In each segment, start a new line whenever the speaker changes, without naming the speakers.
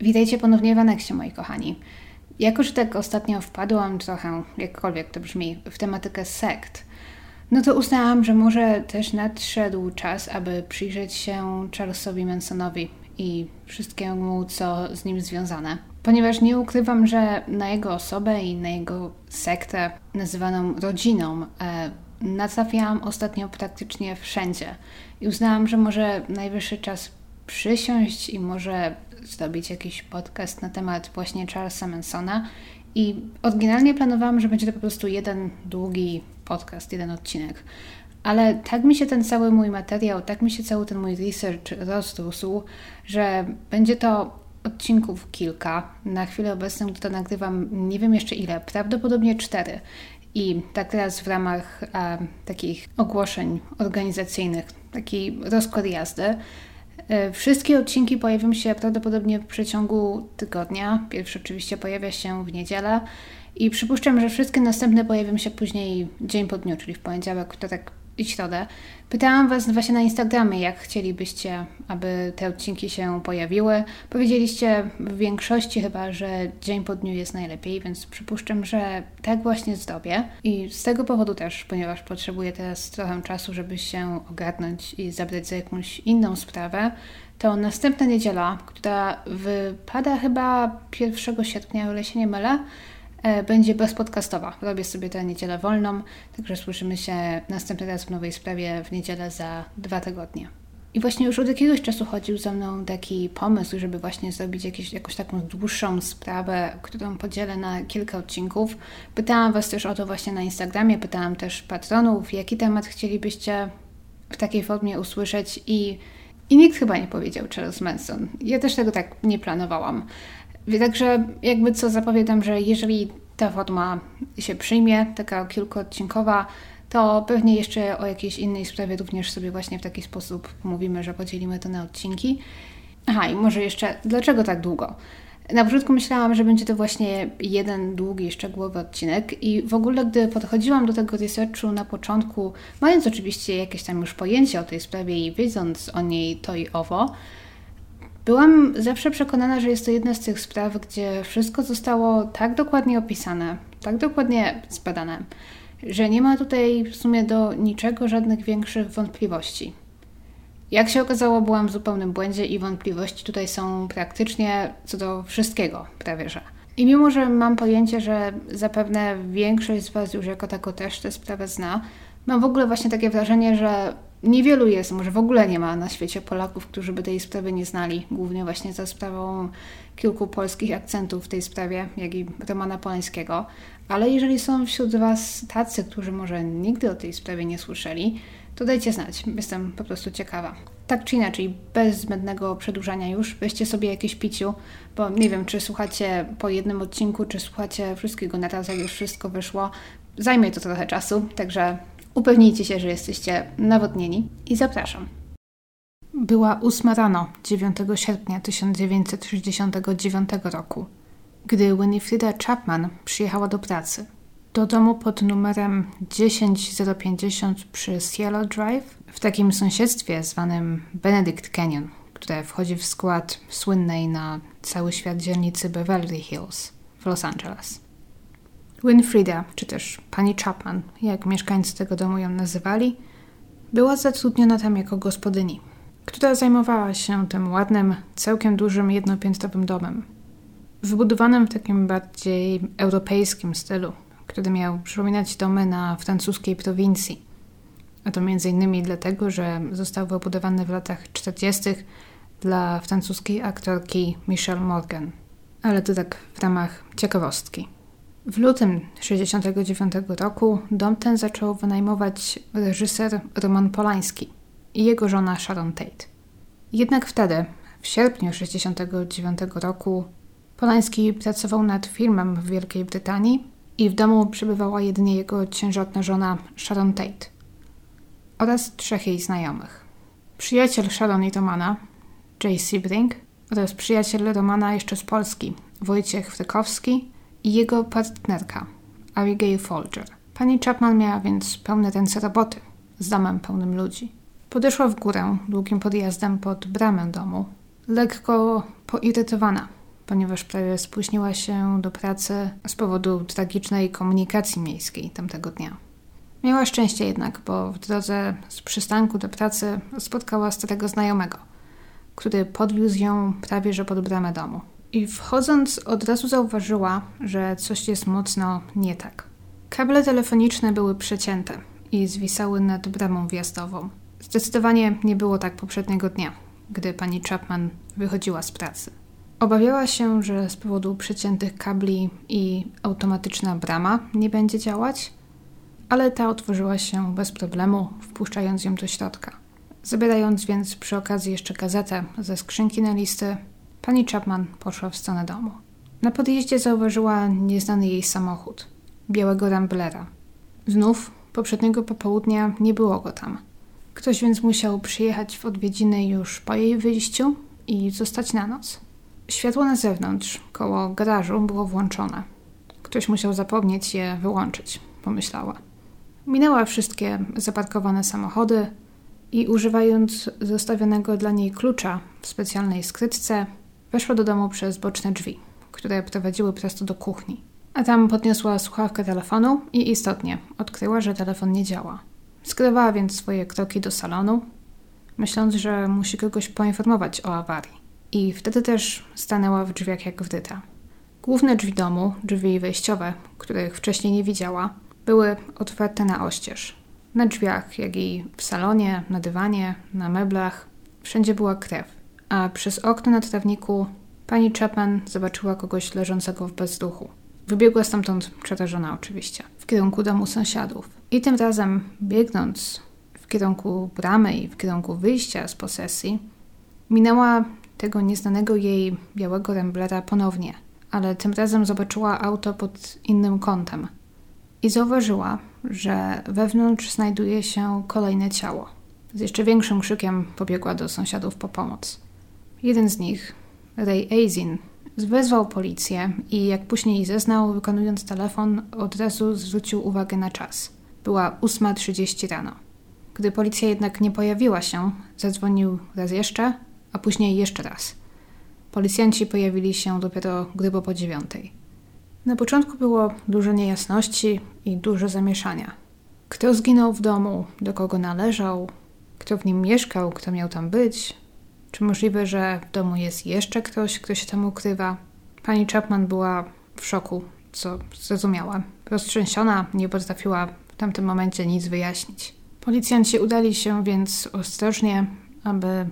Witajcie ponownie w Aneksie, moi kochani. Jako, że tak ostatnio wpadłam trochę, jakkolwiek to brzmi, w tematykę sekt, no to uznałam, że może też nadszedł czas, aby przyjrzeć się Charlesowi Mansonowi i wszystkiemu, co z nim związane. Ponieważ nie ukrywam, że na jego osobę i na jego sektę, nazywaną rodziną, e, natrafiałam ostatnio praktycznie wszędzie. I uznałam, że może najwyższy czas przysiąść i może zrobić jakiś podcast na temat właśnie Charlesa Mansona. I oryginalnie planowałam, że będzie to po prostu jeden długi podcast, jeden odcinek. Ale tak mi się ten cały mój materiał, tak mi się cały ten mój research rozrósł, że będzie to odcinków kilka. Na chwilę obecną, gdy to nagrywam, nie wiem jeszcze ile, prawdopodobnie cztery. I tak teraz w ramach a, takich ogłoszeń organizacyjnych, taki rozkład jazdy. E, wszystkie odcinki pojawią się prawdopodobnie w przeciągu tygodnia. Pierwszy oczywiście pojawia się w niedzielę i przypuszczam, że wszystkie następne pojawią się później dzień po dniu, czyli w poniedziałek, wtorek i środę. Pytałam Was właśnie na Instagramie, jak chcielibyście, aby te odcinki się pojawiły. Powiedzieliście w większości chyba, że dzień po dniu jest najlepiej, więc przypuszczam, że tak właśnie zrobię. I z tego powodu też, ponieważ potrzebuję teraz trochę czasu, żeby się ogarnąć i zabrać za jakąś inną sprawę, to następna niedziela, która wypada chyba 1 sierpnia, o ile się nie mylę, będzie bezpodcastowa. Robię sobie tę niedzielę wolną, także słyszymy się następny raz w nowej sprawie w niedzielę za dwa tygodnie. I właśnie już od jakiegoś czasu chodził ze mną taki pomysł, żeby właśnie zrobić jakieś, jakąś taką dłuższą sprawę, którą podzielę na kilka odcinków. Pytałam Was też o to właśnie na Instagramie, pytałam też patronów, jaki temat chcielibyście w takiej formie usłyszeć i, i nikt chyba nie powiedział Charles Manson. Ja też tego tak nie planowałam. Także jakby co zapowiadam, że jeżeli ta forma się przyjmie, taka kilkuodcinkowa, to pewnie jeszcze o jakiejś innej sprawie również sobie właśnie w taki sposób mówimy, że podzielimy to na odcinki. Aha, i może jeszcze, dlaczego tak długo? Na początku myślałam, że będzie to właśnie jeden długi, szczegółowy odcinek i w ogóle, gdy podchodziłam do tego researchu na początku, mając oczywiście jakieś tam już pojęcie o tej sprawie i wiedząc o niej to i owo, Byłam zawsze przekonana, że jest to jedna z tych spraw, gdzie wszystko zostało tak dokładnie opisane, tak dokładnie zbadane, że nie ma tutaj w sumie do niczego żadnych większych wątpliwości. Jak się okazało, byłam w zupełnym błędzie i wątpliwości tutaj są praktycznie co do wszystkiego, prawie że. I mimo, że mam pojęcie, że zapewne większość z Was już jako tako też tę sprawę zna, mam w ogóle właśnie takie wrażenie, że Niewielu jest, może w ogóle nie ma na świecie Polaków, którzy by tej sprawy nie znali, głównie właśnie za sprawą kilku polskich akcentów w tej sprawie, jak i Romana Polańskiego. Ale jeżeli są wśród Was tacy, którzy może nigdy o tej sprawie nie słyszeli, to dajcie znać. Jestem po prostu ciekawa. Tak czy inaczej, bez zbędnego przedłużania już, weźcie sobie jakieś piciu, bo nie wiem, czy słuchacie po jednym odcinku, czy słuchacie wszystkiego na raz, jak już wszystko wyszło. Zajmie to trochę czasu, także Upewnijcie się, że jesteście nawodnieni i zapraszam. Była ósma rano 9 sierpnia 1969 roku, gdy Winifrida Chapman przyjechała do pracy. Do domu pod numerem 10050 przy Cielo Drive w takim sąsiedztwie zwanym Benedict Canyon, które wchodzi w skład słynnej na cały świat dzielnicy Beverly Hills w Los Angeles. Winfrida, czy też pani Chapman, jak mieszkańcy tego domu ją nazywali, była zatrudniona tam jako gospodyni, która zajmowała się tym ładnym, całkiem dużym, jednopiętrowym domem. Wybudowanym w takim bardziej europejskim stylu, który miał przypominać domy na francuskiej prowincji. A to między innymi dlatego, że został wybudowany w latach 40. dla francuskiej aktorki Michelle Morgan. Ale to tak w ramach ciekawostki. W lutym 1969 roku dom ten zaczął wynajmować reżyser Roman Polański i jego żona Sharon Tate. Jednak wtedy, w sierpniu 1969 roku, Polański pracował nad filmem w Wielkiej Brytanii i w domu przebywała jedynie jego ciężotna żona Sharon Tate oraz trzech jej znajomych. Przyjaciel Sharon i Romana, Jay Sebring oraz przyjaciel Romana jeszcze z Polski, Wojciech Frykowski i jego partnerka, Abigail Folger. Pani Chapman miała więc pełne ręce roboty z domem pełnym ludzi. Podeszła w górę długim podjazdem pod bramę domu, lekko poirytowana ponieważ prawie spóźniła się do pracy z powodu tragicznej komunikacji miejskiej tamtego dnia. Miała szczęście jednak, bo w drodze z przystanku do pracy spotkała starego znajomego, który podwiózł ją prawie że pod bramę domu. I wchodząc od razu zauważyła, że coś jest mocno nie tak. Kable telefoniczne były przecięte i zwisały nad bramą wjazdową. Zdecydowanie nie było tak poprzedniego dnia, gdy pani Chapman wychodziła z pracy. Obawiała się, że z powodu przeciętych kabli i automatyczna brama nie będzie działać, ale ta otworzyła się bez problemu, wpuszczając ją do środka. Zabierając więc przy okazji jeszcze gazetę ze skrzynki na listy, pani Chapman poszła w stronę domu. Na podjeździe zauważyła nieznany jej samochód białego Ramblera. Znów poprzedniego popołudnia nie było go tam. Ktoś więc musiał przyjechać w odwiedziny już po jej wyjściu i zostać na noc. Światło na zewnątrz, koło garażu, było włączone. Ktoś musiał zapomnieć je wyłączyć, pomyślała. Minęła wszystkie zaparkowane samochody i używając zostawionego dla niej klucza w specjalnej skrytce, weszła do domu przez boczne drzwi, które prowadziły prosto do kuchni. A tam podniosła słuchawkę telefonu i istotnie odkryła, że telefon nie działa. Skierowała więc swoje kroki do salonu, myśląc, że musi kogoś poinformować o awarii. I wtedy też stanęła w drzwiach jak wdyta. Główne drzwi domu, drzwi wejściowe, których wcześniej nie widziała, były otwarte na oścież. Na drzwiach, jak i w salonie, na dywanie, na meblach, wszędzie była krew, a przez okno na trawniku pani Chapman zobaczyła kogoś leżącego w bezduchu. Wybiegła stamtąd przerażona oczywiście, w kierunku domu sąsiadów. I tym razem, biegnąc w kierunku bramy i w kierunku wyjścia z posesji, minęła tego nieznanego jej białego Ramblera ponownie, ale tym razem zobaczyła auto pod innym kątem i zauważyła, że wewnątrz znajduje się kolejne ciało. Z jeszcze większym krzykiem pobiegła do sąsiadów po pomoc. Jeden z nich, Ray Azin, wezwał policję i jak później zeznał, wykonując telefon, od razu zwrócił uwagę na czas. Była 8.30 rano. Gdy policja jednak nie pojawiła się, zadzwonił raz jeszcze, a później jeszcze raz. Policjanci pojawili się dopiero grubo po dziewiątej. Na początku było dużo niejasności i dużo zamieszania. Kto zginął w domu, do kogo należał, kto w nim mieszkał, kto miał tam być, czy możliwe, że w domu jest jeszcze ktoś, kto się tam ukrywa? Pani Chapman była w szoku, co zrozumiała. Roztrzęsiona, nie potrafiła w tamtym momencie nic wyjaśnić. Policjanci udali się więc ostrożnie, aby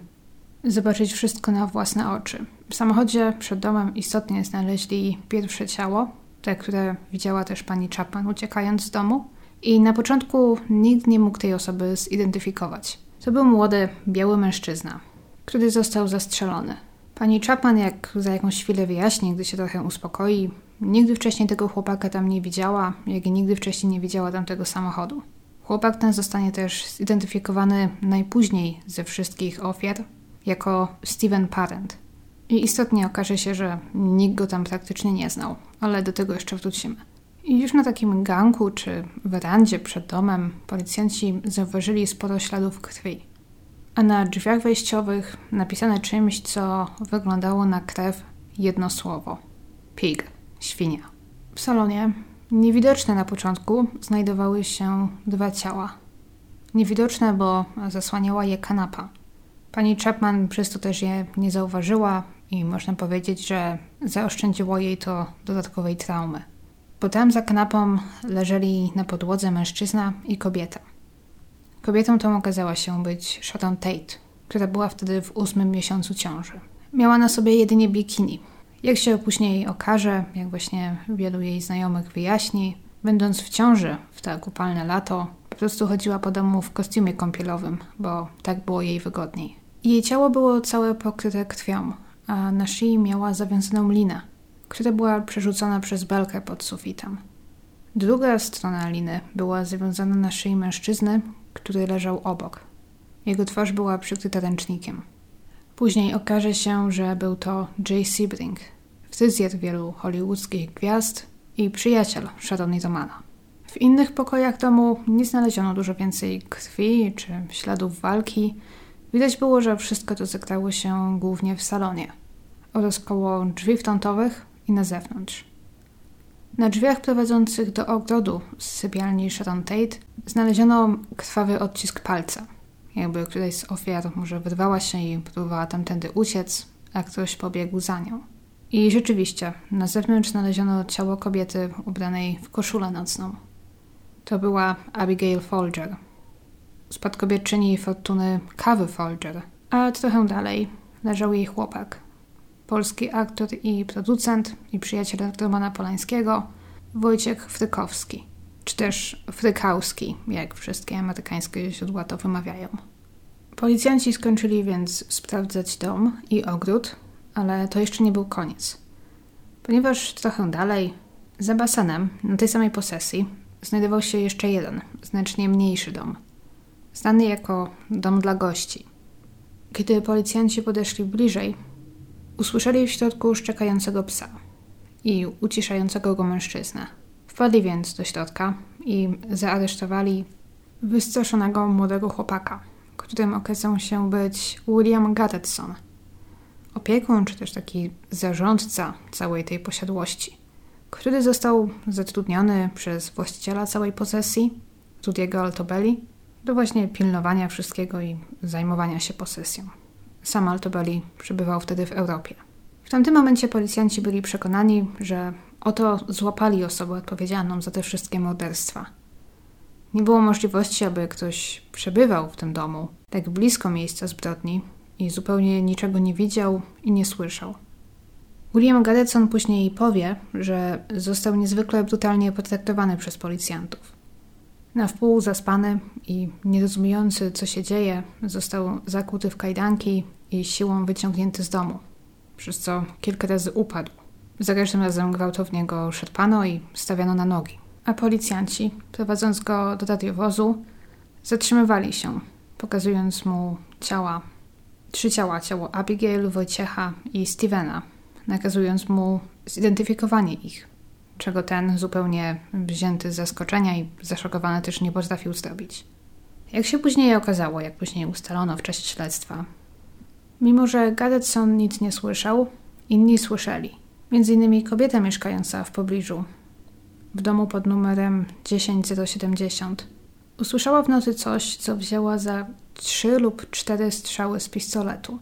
zobaczyć wszystko na własne oczy. W samochodzie przed domem istotnie znaleźli pierwsze ciało, te, które widziała też pani Chapman uciekając z domu. I na początku nikt nie mógł tej osoby zidentyfikować. To był młody, biały mężczyzna, który został zastrzelony. Pani Chapman, jak za jakąś chwilę wyjaśni, gdy się trochę uspokoi, nigdy wcześniej tego chłopaka tam nie widziała, jak i nigdy wcześniej nie widziała tamtego samochodu. Chłopak ten zostanie też zidentyfikowany najpóźniej ze wszystkich ofiar jako Steven Parent. I istotnie okaże się, że nikt go tam praktycznie nie znał, ale do tego jeszcze wrócimy. I już na takim ganku czy werandzie przed domem policjanci zauważyli sporo śladów krwi a na drzwiach wejściowych napisane czymś, co wyglądało na krew jedno słowo: pig, świnia. W salonie, niewidoczne na początku, znajdowały się dwa ciała. Niewidoczne, bo zasłaniała je kanapa. Pani Chapman przez to też je nie zauważyła i można powiedzieć, że zaoszczędziło jej to dodatkowej traumy. Bo tam za kanapą leżeli na podłodze mężczyzna i kobieta. Kobietą tą okazała się być Sharon Tate, która była wtedy w ósmym miesiącu ciąży. Miała na sobie jedynie bikini. Jak się później okaże, jak właśnie wielu jej znajomych wyjaśni, będąc w ciąży w to upalne lato, po prostu chodziła po domu w kostiumie kąpielowym, bo tak było jej wygodniej. Jej ciało było całe pokryte krwią, a na szyi miała zawiązaną linę, która była przerzucona przez belkę pod sufitem. Druga strona liny była zawiązana na szyi mężczyzny, który leżał obok. Jego twarz była przykryta ręcznikiem. Później okaże się, że był to Jay Sebring, fryzjer wielu hollywoodzkich gwiazd i przyjaciel Sharon Romana. W innych pokojach domu nie znaleziono dużo więcej krwi czy śladów walki. Widać było, że wszystko to zagrało się głównie w salonie. oraz koło drzwi frontowych i na zewnątrz. Na drzwiach prowadzących do ogrodu z sypialni Sharon Tate znaleziono krwawy odcisk palca. Jakby któraś z ofiar może wyrwała się i próbowała tamtędy uciec, a ktoś pobiegł za nią. I rzeczywiście, na zewnątrz znaleziono ciało kobiety ubranej w koszulę nocną. To była Abigail Folger, spadkobierczyni fortuny Kawy Folger, a trochę dalej leżał jej chłopak, polski aktor i producent i przyjaciel Romana Polańskiego, Wojciech Frykowski, czy też Frykowski, jak wszystkie amerykańskie źródła to wymawiają. Policjanci skończyli więc sprawdzać dom i ogród, ale to jeszcze nie był koniec. Ponieważ trochę dalej, za basenem, na tej samej posesji, znajdował się jeszcze jeden, znacznie mniejszy dom, znany jako dom dla gości. Kiedy policjanci podeszli bliżej, usłyszeli w środku szczekającego psa i uciszającego go mężczyznę. Wpadli więc do środka i zaaresztowali wystraszonego młodego chłopaka, którym okazał się być William Garretson – opiekun, czy też taki zarządca całej tej posiadłości, który został zatrudniony przez właściciela całej posesji, Rudiego Altobelli, do właśnie pilnowania wszystkiego i zajmowania się posesją. Sam Altobelli przebywał wtedy w Europie. W tamtym momencie policjanci byli przekonani, że oto złapali osobę odpowiedzialną za te wszystkie morderstwa. Nie było możliwości, aby ktoś przebywał w tym domu, tak blisko miejsca zbrodni, i zupełnie niczego nie widział i nie słyszał. William Garretson później powie, że został niezwykle brutalnie potraktowany przez policjantów. Na wpół zaspany i nierozumiejący, co się dzieje, został zakuty w kajdanki i siłą wyciągnięty z domu, przez co kilka razy upadł. Za każdym razem gwałtownie go szarpano i stawiano na nogi. A policjanci, prowadząc go do radiowozu, zatrzymywali się, pokazując mu ciała trzy ciała, ciało Abigail, Wojciecha i Stevena, nakazując mu zidentyfikowanie ich, czego ten zupełnie wzięty z zaskoczenia i zaszokowany też nie potrafił zrobić. Jak się później okazało, jak później ustalono w czasie śledztwa, mimo że Garretson nic nie słyszał, inni słyszeli. Między innymi kobieta mieszkająca w pobliżu, w domu pod numerem 10070, usłyszała w nocy coś, co wzięła za trzy lub cztery strzały z pistoletu.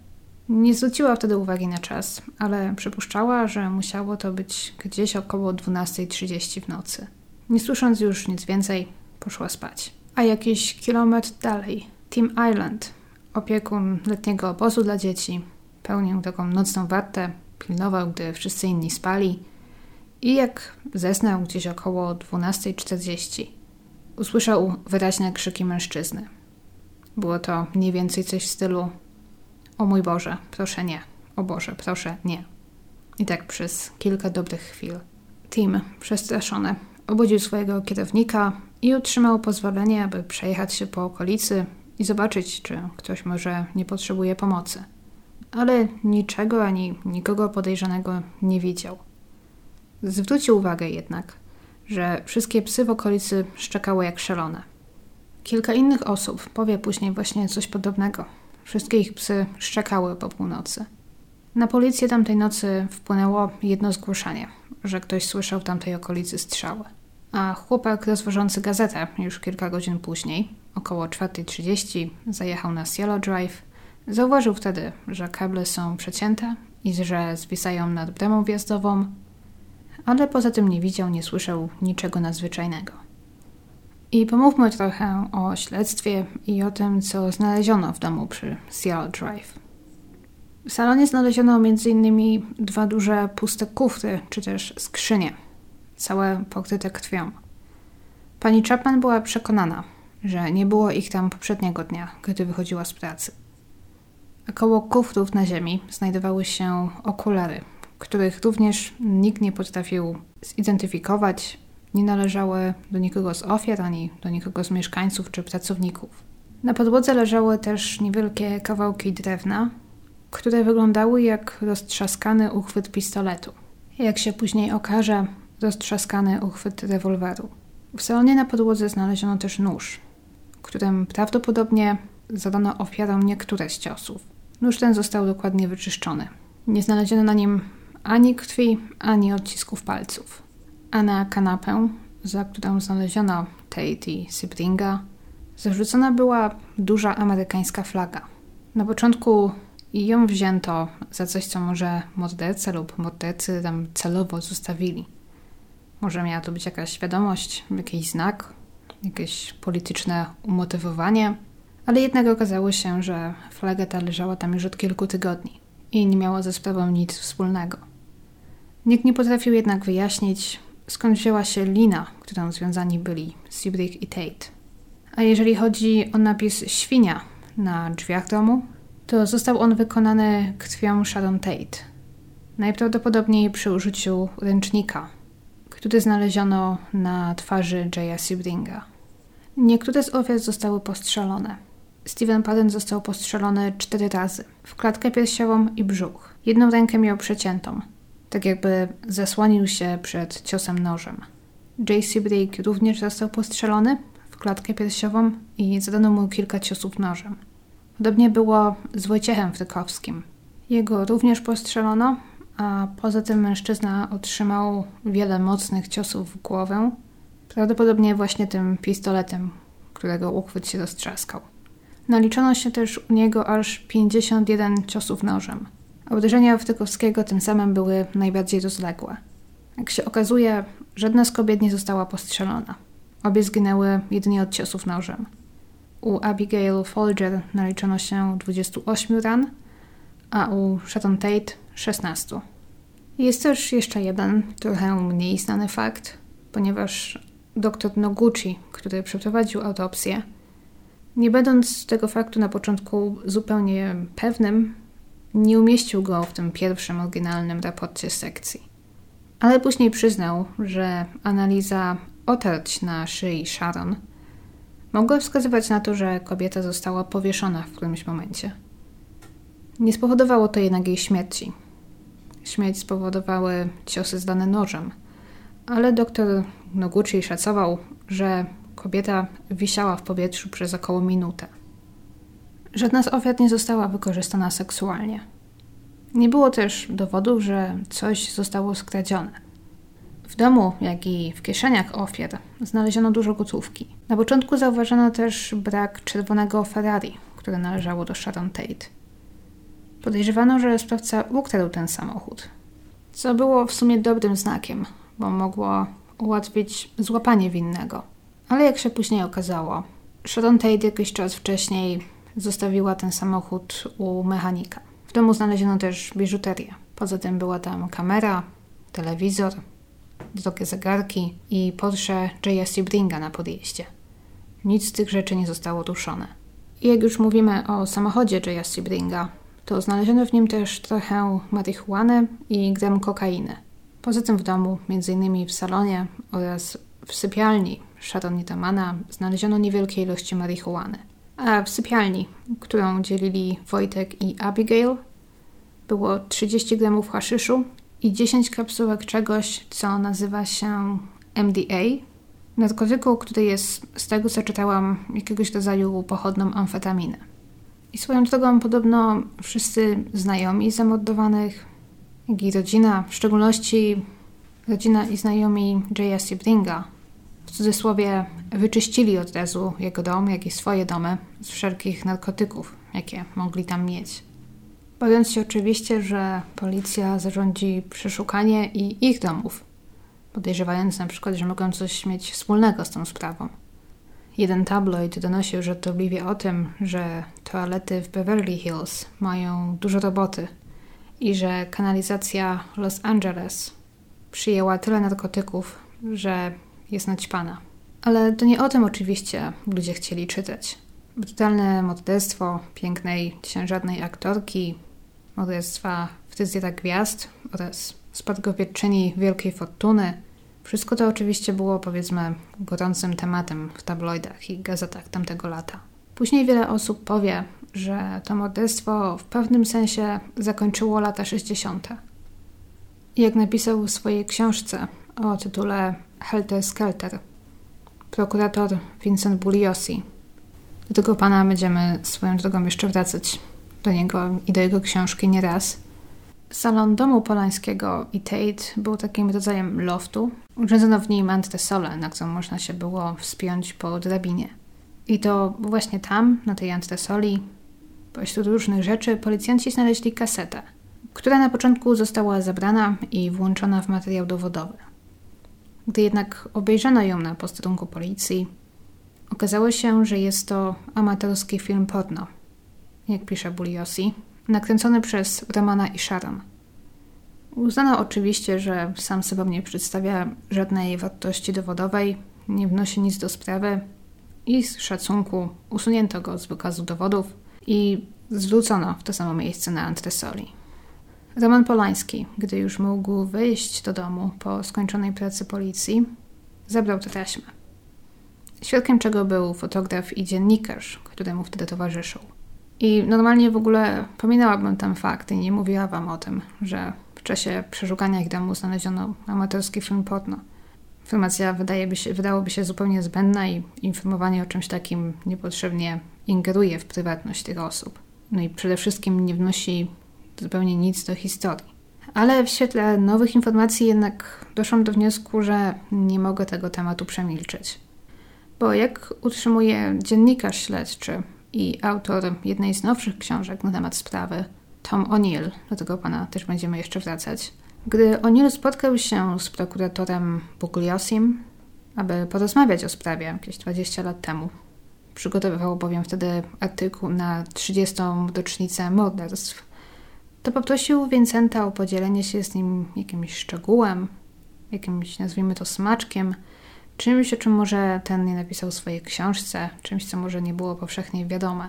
Nie zwróciła wtedy uwagi na czas, ale przypuszczała, że musiało to być gdzieś około 12.30 w nocy. Nie słysząc już nic więcej, poszła spać. A jakiś kilometr dalej, Team Island, opiekun letniego obozu dla dzieci, pełnił taką nocną wartę, pilnował, gdy wszyscy inni spali i jak zesnął gdzieś około 12.40, usłyszał wyraźne krzyki mężczyzny. Było to mniej więcej coś w stylu: O mój Boże, proszę nie. O Boże, proszę nie. I tak przez kilka dobrych chwil. Tim, przestraszony, obudził swojego kierownika i otrzymał pozwolenie, aby przejechać się po okolicy i zobaczyć, czy ktoś może nie potrzebuje pomocy. Ale niczego ani nikogo podejrzanego nie widział. Zwrócił uwagę jednak, że wszystkie psy w okolicy szczekały jak szalone. Kilka innych osób powie później właśnie coś podobnego. Wszystkie ich psy szczekały po północy. Na policję tamtej nocy wpłynęło jedno zgłoszenie, że ktoś słyszał w tamtej okolicy strzały. A chłopak rozwożący gazetę już kilka godzin później, około 4.30, zajechał na Cielo Drive. Zauważył wtedy, że kable są przecięte i że zwisają nad bramą wjazdową, ale poza tym nie widział, nie słyszał niczego nadzwyczajnego. I pomówmy trochę o śledztwie i o tym, co znaleziono w domu przy Seattle Drive. W salonie znaleziono m.in. dwa duże puste kufry, czy też skrzynie, całe pokryte krwią. Pani Chapman była przekonana, że nie było ich tam poprzedniego dnia, gdy wychodziła z pracy. A koło kufrów na ziemi znajdowały się okulary, których również nikt nie potrafił zidentyfikować nie należały do nikogo z ofiar ani do nikogo z mieszkańców czy pracowników. Na podłodze leżały też niewielkie kawałki drewna, które wyglądały jak roztrzaskany uchwyt pistoletu. Jak się później okaże, roztrzaskany uchwyt rewolweru. W salonie na podłodze znaleziono też nóż, którym prawdopodobnie zadano ofiarom niektóre z ciosów. Nóż ten został dokładnie wyczyszczony Nie znaleziono na nim ani krwi, ani odcisków palców. A na kanapę, za którą znaleziono Tate i Sibringa, zarzucona była duża amerykańska flaga. Na początku ją wzięto za coś, co może morderca lub mordercy tam celowo zostawili. Może miała to być jakaś wiadomość, jakiś znak, jakieś polityczne umotywowanie, ale jednak okazało się, że flaga ta leżała tam już od kilku tygodni i nie miała ze sprawą nic wspólnego. Nikt nie potrafił jednak wyjaśnić, skąd wzięła się lina, którą związani byli Sibrick i Tate. A jeżeli chodzi o napis świnia na drzwiach domu, to został on wykonany krwią Sharon Tate. Najprawdopodobniej przy użyciu ręcznika, który znaleziono na twarzy Jaya Sibringa. Niektóre z ofiar zostały postrzelone. Steven Padden został postrzelony cztery razy w klatkę piersiową i brzuch. Jedną rękę miał przeciętą, tak jakby zasłonił się przed ciosem nożem. Jay Sebrick również został postrzelony w klatkę piersiową i zadano mu kilka ciosów nożem. Podobnie było z Wojciechem Frykowskim. Jego również postrzelono, a poza tym mężczyzna otrzymał wiele mocnych ciosów w głowę, prawdopodobnie właśnie tym pistoletem, którego uchwyt się roztrzaskał. Naliczono się też u niego aż 51 ciosów nożem. A uderzenia Wtykowskiego tym samym były najbardziej rozległe. Jak się okazuje, żadna z kobiet nie została postrzelona. Obie zginęły jedynie od ciosów nożem. U Abigail Folger naliczono się 28 ran, a u Sharon Tate 16. Jest też jeszcze jeden, trochę mniej znany fakt, ponieważ dr Noguchi, który przeprowadził autopsję, nie będąc tego faktu na początku zupełnie pewnym, nie umieścił go w tym pierwszym oryginalnym raporcie sekcji. Ale później przyznał, że analiza otarć na szyi Sharon mogła wskazywać na to, że kobieta została powieszona w którymś momencie. Nie spowodowało to jednak jej śmierci. Śmierć spowodowały ciosy zdane nożem, ale doktor Noguchi szacował, że kobieta wisiała w powietrzu przez około minutę. Żadna z ofiar nie została wykorzystana seksualnie. Nie było też dowodów, że coś zostało skradzione. W domu, jak i w kieszeniach ofiar znaleziono dużo gotówki. Na początku zauważono też brak czerwonego Ferrari, które należało do Sharon Tate. Podejrzewano, że sprawca ukradł ten samochód, co było w sumie dobrym znakiem, bo mogło ułatwić złapanie winnego. Ale jak się później okazało, Sharon Tate jakiś czas wcześniej zostawiła ten samochód u mechanika. W domu znaleziono też biżuterię. Poza tym była tam kamera, telewizor, drogie zegarki i Porsche JS Bringa na podjeździe. Nic z tych rzeczy nie zostało ruszone. I jak już mówimy o samochodzie JS Bringa, to znaleziono w nim też trochę marihuany i gram kokainy. Poza tym w domu, m.in. w salonie oraz w sypialni Sharon Nitamana znaleziono niewielkie ilości marihuany. A w sypialni, którą dzielili Wojtek i Abigail, było 30 gramów haszyszu i 10 kapsułek czegoś, co nazywa się MDA, narkotyku, który jest, z tego co czytałam, jakiegoś rodzaju pochodną amfetaminy. I swoją drogą podobno wszyscy znajomi zamordowanych, jak i rodzina, w szczególności rodzina i znajomi J.S. Sibringa, w cudzysłowie wyczyścili od razu jego dom, jak i swoje domy z wszelkich narkotyków, jakie mogli tam mieć. Bojąc się oczywiście, że policja zarządzi przeszukanie i ich domów, podejrzewając na przykład, że mogą coś mieć wspólnego z tą sprawą. Jeden tabloid donosił żartobliwie o tym, że toalety w Beverly Hills mają dużo roboty i że kanalizacja Los Angeles przyjęła tyle narkotyków, że jest naćpana. Ale to nie o tym oczywiście ludzie chcieli czytać. Brutalne morderstwo pięknej, ciężarnej aktorki, morderstwa fryzjera gwiazd oraz spadkobierczyni wielkiej fortuny. Wszystko to oczywiście było, powiedzmy, gorącym tematem w tabloidach i gazetach tamtego lata. Później wiele osób powie, że to morderstwo w pewnym sensie zakończyło lata 60. Jak napisał w swojej książce o tytule Helter Skelter, prokurator Vincent Bugliosi. Do tego pana będziemy swoją drogą jeszcze wracać do niego i do jego książki nieraz. Salon domu polańskiego i Tate był takim rodzajem loftu. Urządzono w nim antresolę, na którą można się było wspiąć po drabinie. I to właśnie tam, na tej antresoli, pośród różnych rzeczy, policjanci znaleźli kasetę, która na początku została zabrana i włączona w materiał dowodowy. Gdy jednak obejrzano ją na posterunku policji, okazało się, że jest to amatorski film porno, jak pisze Buliosi, nakręcony przez Romana i Sharon. Uznano oczywiście, że sam sobą nie przedstawia żadnej wartości dowodowej, nie wnosi nic do sprawy i z szacunku usunięto go z wykazu dowodów i zwrócono w to samo miejsce na antresoli. Roman Polański, gdy już mógł wyjść do domu po skończonej pracy policji, zabrał tę taśmę. Świadkiem czego był fotograf i dziennikarz, któremu wtedy towarzyszył. I normalnie w ogóle pominęłabym ten fakt i nie mówiła wam o tym, że w czasie przeszukania ich domu znaleziono amatorski film porno. Informacja wydaje się, wydałoby się zupełnie zbędna i informowanie o czymś takim niepotrzebnie ingeruje w prywatność tych osób. No i przede wszystkim nie wnosi zupełnie nic do historii. Ale w świetle nowych informacji jednak doszłam do wniosku, że nie mogę tego tematu przemilczeć. Bo jak utrzymuje dziennikarz śledczy i autor jednej z nowszych książek na temat sprawy, Tom O'Neill, do tego pana też będziemy jeszcze wracać, gdy O'Neill spotkał się z prokuratorem Bugliosim, aby porozmawiać o sprawie jakieś 20 lat temu, przygotowywał bowiem wtedy artykuł na 30. rocznicę morderstw, to poprosił Vincenta o podzielenie się z nim jakimś szczegółem, jakimś, nazwijmy to, smaczkiem, czymś, o czym może ten nie napisał w swojej książce, czymś, co może nie było powszechnie wiadome.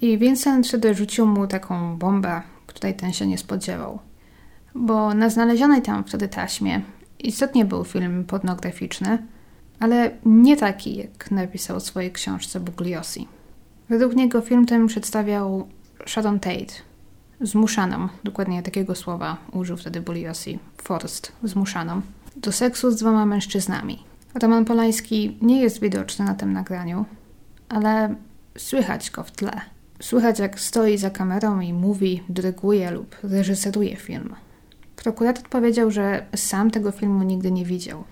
I Vincent wtedy rzucił mu taką bombę, której ten się nie spodziewał. Bo na znalezionej tam wtedy taśmie istotnie był film pornograficzny, ale nie taki, jak napisał w swojej książce Bugliosi. Według niego film ten przedstawiał Sharon Tate, zmuszaną, dokładnie takiego słowa użył wtedy Bugliosi, forced, zmuszaną, do seksu z dwoma mężczyznami. Roman Polański nie jest widoczny na tym nagraniu, ale słychać go w tle. Słychać jak stoi za kamerą i mówi, dyryguje lub reżyseruje film. Prokurator powiedział, że sam tego filmu nigdy nie widział.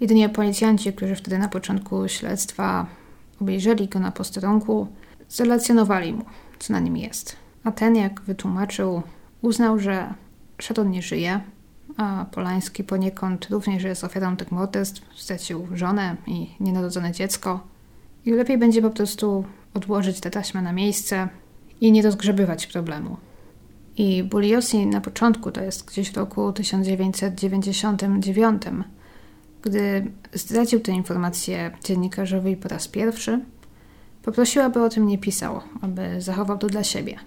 Jedynie policjanci, którzy wtedy na początku śledztwa obejrzeli go na posterunku, zrelacjonowali mu, co na nim jest. A ten, jak wytłumaczył, uznał, że Sharon nie żyje, a Polański poniekąd również jest ofiarą tych morderstw, stracił żonę i nienarodzone dziecko. I lepiej będzie po prostu odłożyć tę taśmę na miejsce i nie rozgrzebywać problemu. I Buliosi na początku, to jest gdzieś w roku 1999, gdy zdradził tę informację dziennikarzowi po raz pierwszy, poprosił, aby o tym nie pisał, aby zachował to dla siebie.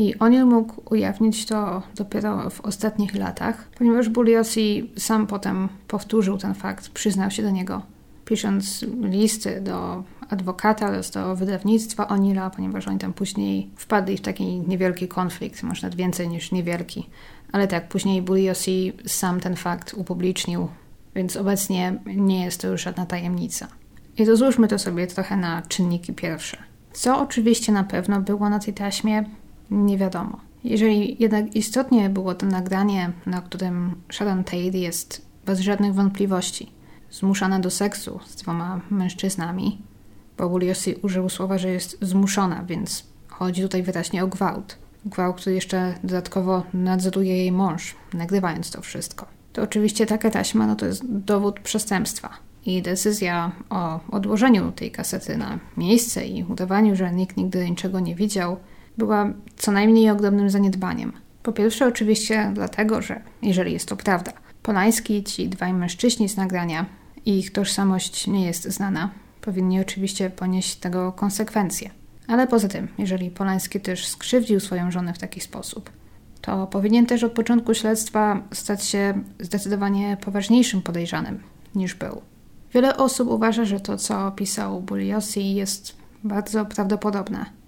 I on mógł ujawnić to dopiero w ostatnich latach, ponieważ Buliosi sam potem powtórzył ten fakt, przyznał się do niego, pisząc listy do adwokata oraz do wydawnictwa Onila, ponieważ oni tam później wpadli w taki niewielki konflikt, może nawet więcej niż niewielki. Ale tak, później Buliosi sam ten fakt upublicznił, więc obecnie nie jest to już żadna tajemnica. I rozłóżmy to sobie trochę na czynniki pierwsze. Co oczywiście na pewno było na tej taśmie, nie wiadomo. Jeżeli jednak istotnie było to nagranie, na którym Sharon Tate jest bez żadnych wątpliwości zmuszana do seksu z dwoma mężczyznami, bo Buliosi użył słowa, że jest zmuszona, więc chodzi tutaj wyraźnie o gwałt. Gwałt, który jeszcze dodatkowo nadzoruje jej mąż, nagrywając to wszystko. To oczywiście taka taśma no to jest dowód przestępstwa. I decyzja o odłożeniu tej kasety na miejsce i udawaniu, że nikt nigdy niczego nie widział, była co najmniej ogromnym zaniedbaniem. Po pierwsze, oczywiście dlatego, że jeżeli jest to prawda, Polański, ci dwaj mężczyźni z nagrania ich tożsamość nie jest znana, powinni oczywiście ponieść tego konsekwencje. Ale poza tym, jeżeli Polański też skrzywdził swoją żonę w taki sposób, to powinien też od początku śledztwa stać się zdecydowanie poważniejszym podejrzanym niż był. Wiele osób uważa, że to, co opisał Buliosi, jest bardzo prawdopodobne.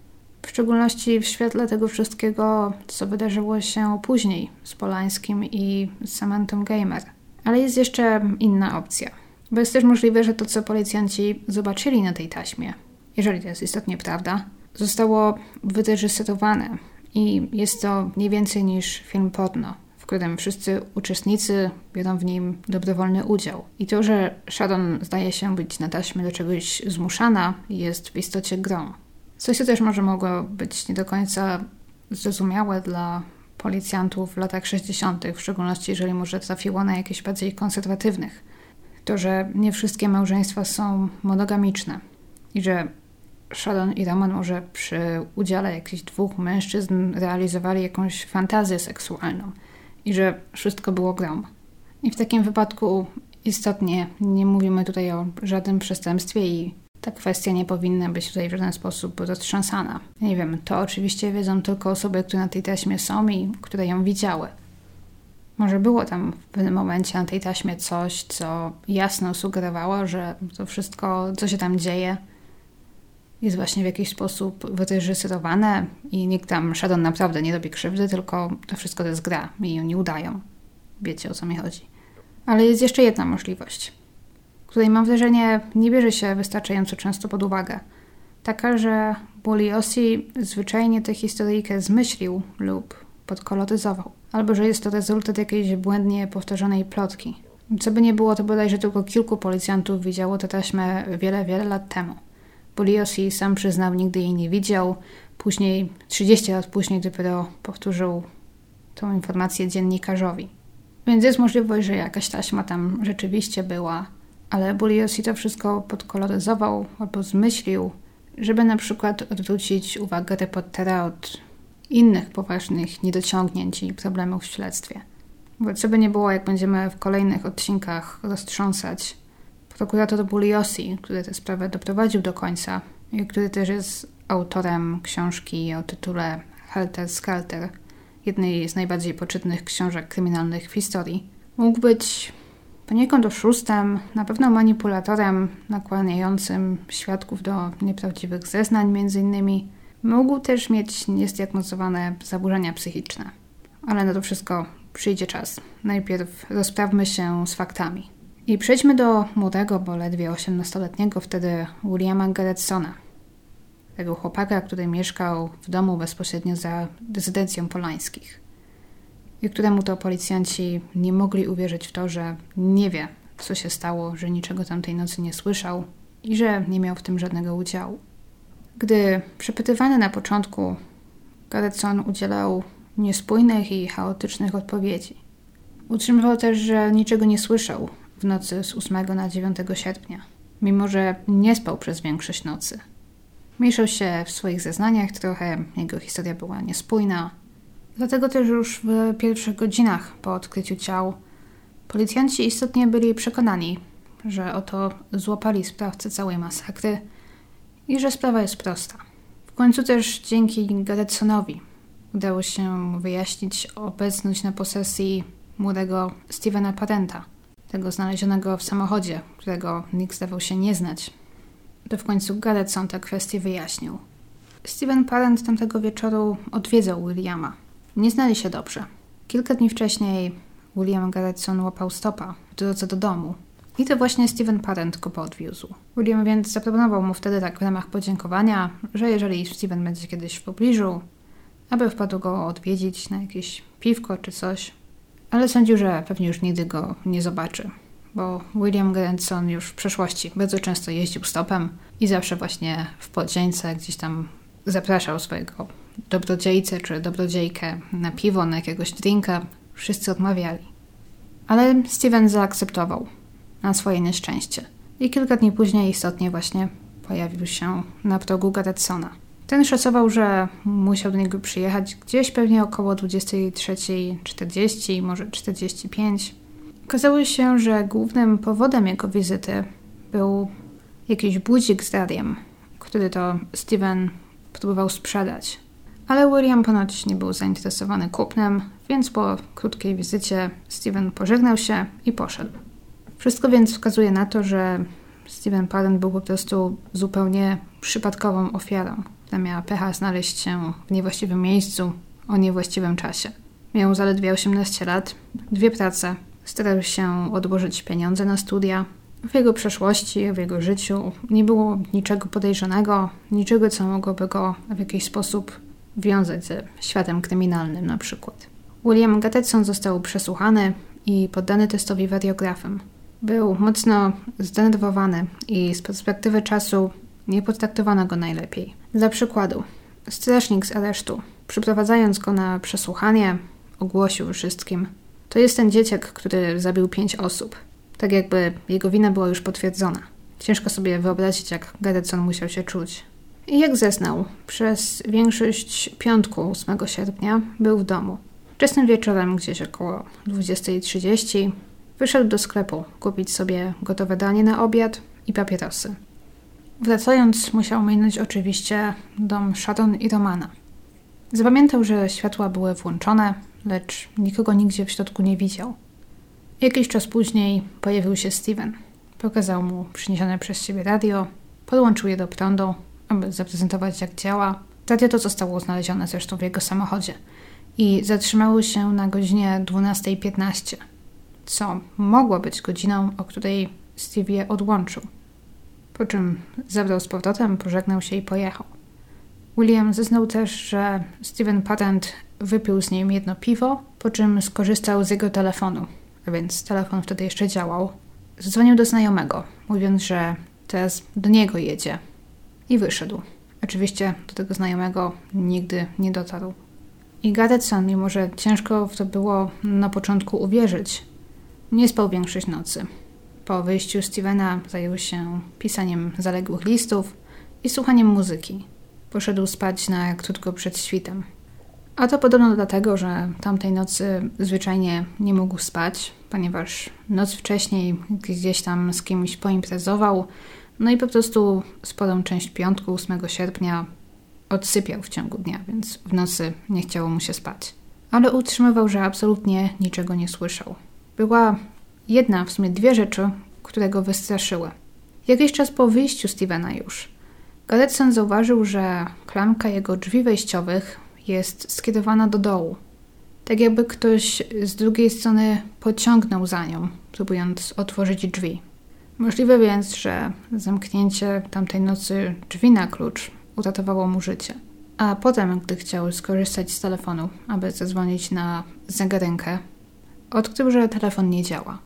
W szczególności w świetle tego wszystkiego, co wydarzyło się później z Polańskim i Samantą Gamer. Ale jest jeszcze inna opcja. Bo jest też możliwe, że to, co policjanci zobaczyli na tej taśmie, jeżeli to jest istotnie prawda, zostało wyreżyserowane I jest to mniej więcej niż film porno, w którym wszyscy uczestnicy biorą w nim dobrowolny udział. I to, że Sharon zdaje się być na taśmie do czegoś zmuszana, jest w istocie grą. Coś, co też może mogło być nie do końca zrozumiałe dla policjantów w latach 60., w szczególności jeżeli może trafiło na jakieś bardziej konserwatywnych. To, że nie wszystkie małżeństwa są monogamiczne i że Sharon i Roman może przy udziale jakichś dwóch mężczyzn realizowali jakąś fantazję seksualną i że wszystko było grą. I w takim wypadku istotnie nie mówimy tutaj o żadnym przestępstwie i ta kwestia nie powinna być tutaj w żaden sposób roztrząsana. Nie wiem, to oczywiście wiedzą tylko osoby, które na tej taśmie są i które ją widziały. Może było tam w pewnym momencie na tej taśmie coś, co jasno sugerowało, że to wszystko, co się tam dzieje, jest właśnie w jakiś sposób wyreżyserowane i nikt tam Sharon naprawdę nie robi krzywdy, tylko to wszystko to jest gra i oni udają. Wiecie o co mi chodzi. Ale jest jeszcze jedna możliwość której mam wrażenie nie bierze się wystarczająco często pod uwagę. Taka, że Bulliosi zwyczajnie tę historyjkę zmyślił lub podkoloryzował, albo że jest to rezultat jakiejś błędnie powtarzanej plotki. Co by nie było, to bodajże tylko kilku policjantów widziało tę taśmę wiele, wiele lat temu. Bulliosi sam przyznał, nigdy jej nie widział. Później, 30 lat później, dopiero powtórzył tą informację dziennikarzowi. Więc jest możliwość, że jakaś taśma tam rzeczywiście była, ale Bugliosi to wszystko podkoloryzował albo zmyślił, żeby na przykład odwrócić uwagę reportera od innych poważnych niedociągnięć i problemów w śledztwie. Bo co by nie było, jak będziemy w kolejnych odcinkach roztrząsać, prokurator Bugliosi, który tę sprawę doprowadził do końca i który też jest autorem książki o tytule Helter Skelter, jednej z najbardziej poczytnych książek kryminalnych w historii, mógł być poniekąd oszustem, na pewno manipulatorem nakłaniającym świadków do nieprawdziwych zeznań między innymi. Mógł też mieć niezdiagnozowane zaburzenia psychiczne. Ale na to wszystko przyjdzie czas. Najpierw rozprawmy się z faktami. I przejdźmy do młodego, bo ledwie 18-letniego wtedy Williama Geretsona. Tego chłopaka, który mieszkał w domu bezpośrednio za rezydencją Polańskich i któremu to policjanci nie mogli uwierzyć w to, że nie wie, co się stało, że niczego tamtej nocy nie słyszał i że nie miał w tym żadnego udziału. Gdy przepytywany na początku, Garretson udzielał niespójnych i chaotycznych odpowiedzi. Utrzymywał też, że niczego nie słyszał w nocy z 8 na 9 sierpnia, mimo że nie spał przez większość nocy. Mieszał się w swoich zeznaniach trochę, jego historia była niespójna, Dlatego też już w pierwszych godzinach po odkryciu ciał policjanci istotnie byli przekonani, że oto złapali sprawcę całej masakry i że sprawa jest prosta. W końcu też dzięki Garetsonowi udało się wyjaśnić obecność na posesji młodego Stevena Parenta, tego znalezionego w samochodzie, którego nikt zdawał się nie znać. To w końcu Garetson tę kwestię wyjaśnił. Steven Parent tamtego wieczoru odwiedzał Williama, nie znali się dobrze. Kilka dni wcześniej William Garretson łapał stopa w drodze do domu. I to właśnie Steven Parent go podwiózł. William więc zaproponował mu wtedy tak w ramach podziękowania, że jeżeli Steven będzie kiedyś w pobliżu, aby wpadł go odwiedzić na jakieś piwko czy coś. Ale sądził, że pewnie już nigdy go nie zobaczy, bo William Garretson już w przeszłości bardzo często jeździł stopem i zawsze właśnie w podzieńce gdzieś tam zapraszał swojego dobrodziejcę czy dobrodziejkę na piwo, na jakiegoś drinka. Wszyscy odmawiali. Ale Steven zaakceptował na swoje nieszczęście. I kilka dni później istotnie właśnie pojawił się na progu Garetsona. Ten szacował, że musiał do niego przyjechać gdzieś pewnie około 23.40, może 45. Okazało się, że głównym powodem jego wizyty był jakiś budzik z radiem, który to Steven próbował sprzedać. Ale William ponoć nie był zainteresowany kupnem, więc po krótkiej wizycie Steven pożegnał się i poszedł. Wszystko więc wskazuje na to, że Steven Parent był po prostu zupełnie przypadkową ofiarą, która miała pecha znaleźć się w niewłaściwym miejscu o niewłaściwym czasie. Miał zaledwie 18 lat, dwie prace, starał się odłożyć pieniądze na studia. W jego przeszłości, w jego życiu nie było niczego podejrzanego, niczego, co mogłoby go w jakiś sposób wiązać ze światem kryminalnym na przykład. William Gattetson został przesłuchany i poddany testowi wariografem. Był mocno zdenerwowany i z perspektywy czasu nie potraktowano go najlepiej. Dla przykładu, strażnik z aresztu, przyprowadzając go na przesłuchanie, ogłosił wszystkim: To jest ten dzieciak, który zabił pięć osób. Tak jakby jego wina była już potwierdzona. Ciężko sobie wyobrazić, jak Garretson musiał się czuć. I jak zeznał, przez większość piątku 8 sierpnia był w domu. Wczesnym wieczorem, gdzieś około 20.30, wyszedł do sklepu kupić sobie gotowe danie na obiad i papierosy. Wracając, musiał minąć oczywiście dom Sharon i Romana. Zapamiętał, że światła były włączone, lecz nikogo nigdzie w środku nie widział. Jakiś czas później pojawił się Steven. Pokazał mu przyniesione przez siebie radio, podłączył je do prądu, aby zaprezentować jak działa. Radio to zostało znalezione zresztą w jego samochodzie i zatrzymało się na godzinie 12.15, co mogło być godziną, o której Steve je odłączył. Po czym zabrał z powrotem, pożegnał się i pojechał. William zeznał też, że Steven Patent wypił z nim jedno piwo, po czym skorzystał z jego telefonu, a więc telefon wtedy jeszcze działał. Zadzwonił do znajomego, mówiąc, że teraz do niego jedzie i wyszedł. Oczywiście do tego znajomego nigdy nie dotarł. I Garretson, mimo że ciężko w to było na początku uwierzyć, nie spał większość nocy. Po wyjściu Stevena zajął się pisaniem zaległych listów i słuchaniem muzyki. Poszedł spać na krótko przed świtem. A to podobno dlatego, że tamtej nocy zwyczajnie nie mógł spać, ponieważ noc wcześniej gdzieś tam z kimś poimprezował, no i po prostu sporą część piątku 8 sierpnia odsypiał w ciągu dnia, więc w nocy nie chciało mu się spać. Ale utrzymywał, że absolutnie niczego nie słyszał. Była jedna, w sumie dwie rzeczy, które go wystraszyły. Jakiś czas po wyjściu Stevena już, Galetson zauważył, że klamka jego drzwi wejściowych jest skierowana do dołu. Tak jakby ktoś z drugiej strony pociągnął za nią, próbując otworzyć drzwi. Możliwe więc, że zamknięcie tamtej nocy drzwi na klucz uratowało mu życie. A potem, gdy chciał skorzystać z telefonu, aby zadzwonić na zegarynkę, odkrył, że telefon nie działa.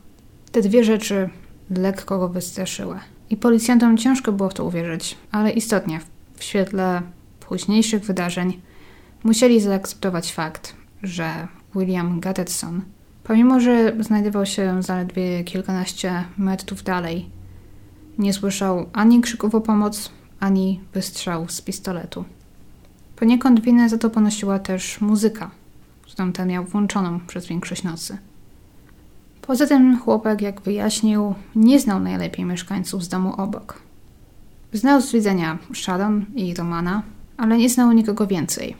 Te dwie rzeczy lekko go wystraszyły. I policjantom ciężko było w to uwierzyć, ale istotnie, w świetle późniejszych wydarzeń, musieli zaakceptować fakt, że William Gattetson, pomimo że znajdował się zaledwie kilkanaście metrów dalej, nie słyszał ani krzyków o pomoc, ani wystrzału z pistoletu. Poniekąd winę za to ponosiła też muzyka, którą ten miał włączoną przez większość nocy. Poza tym chłopak, jak wyjaśnił, nie znał najlepiej mieszkańców z domu obok. Znał z widzenia Sharon i Romana, ale nie znał nikogo więcej.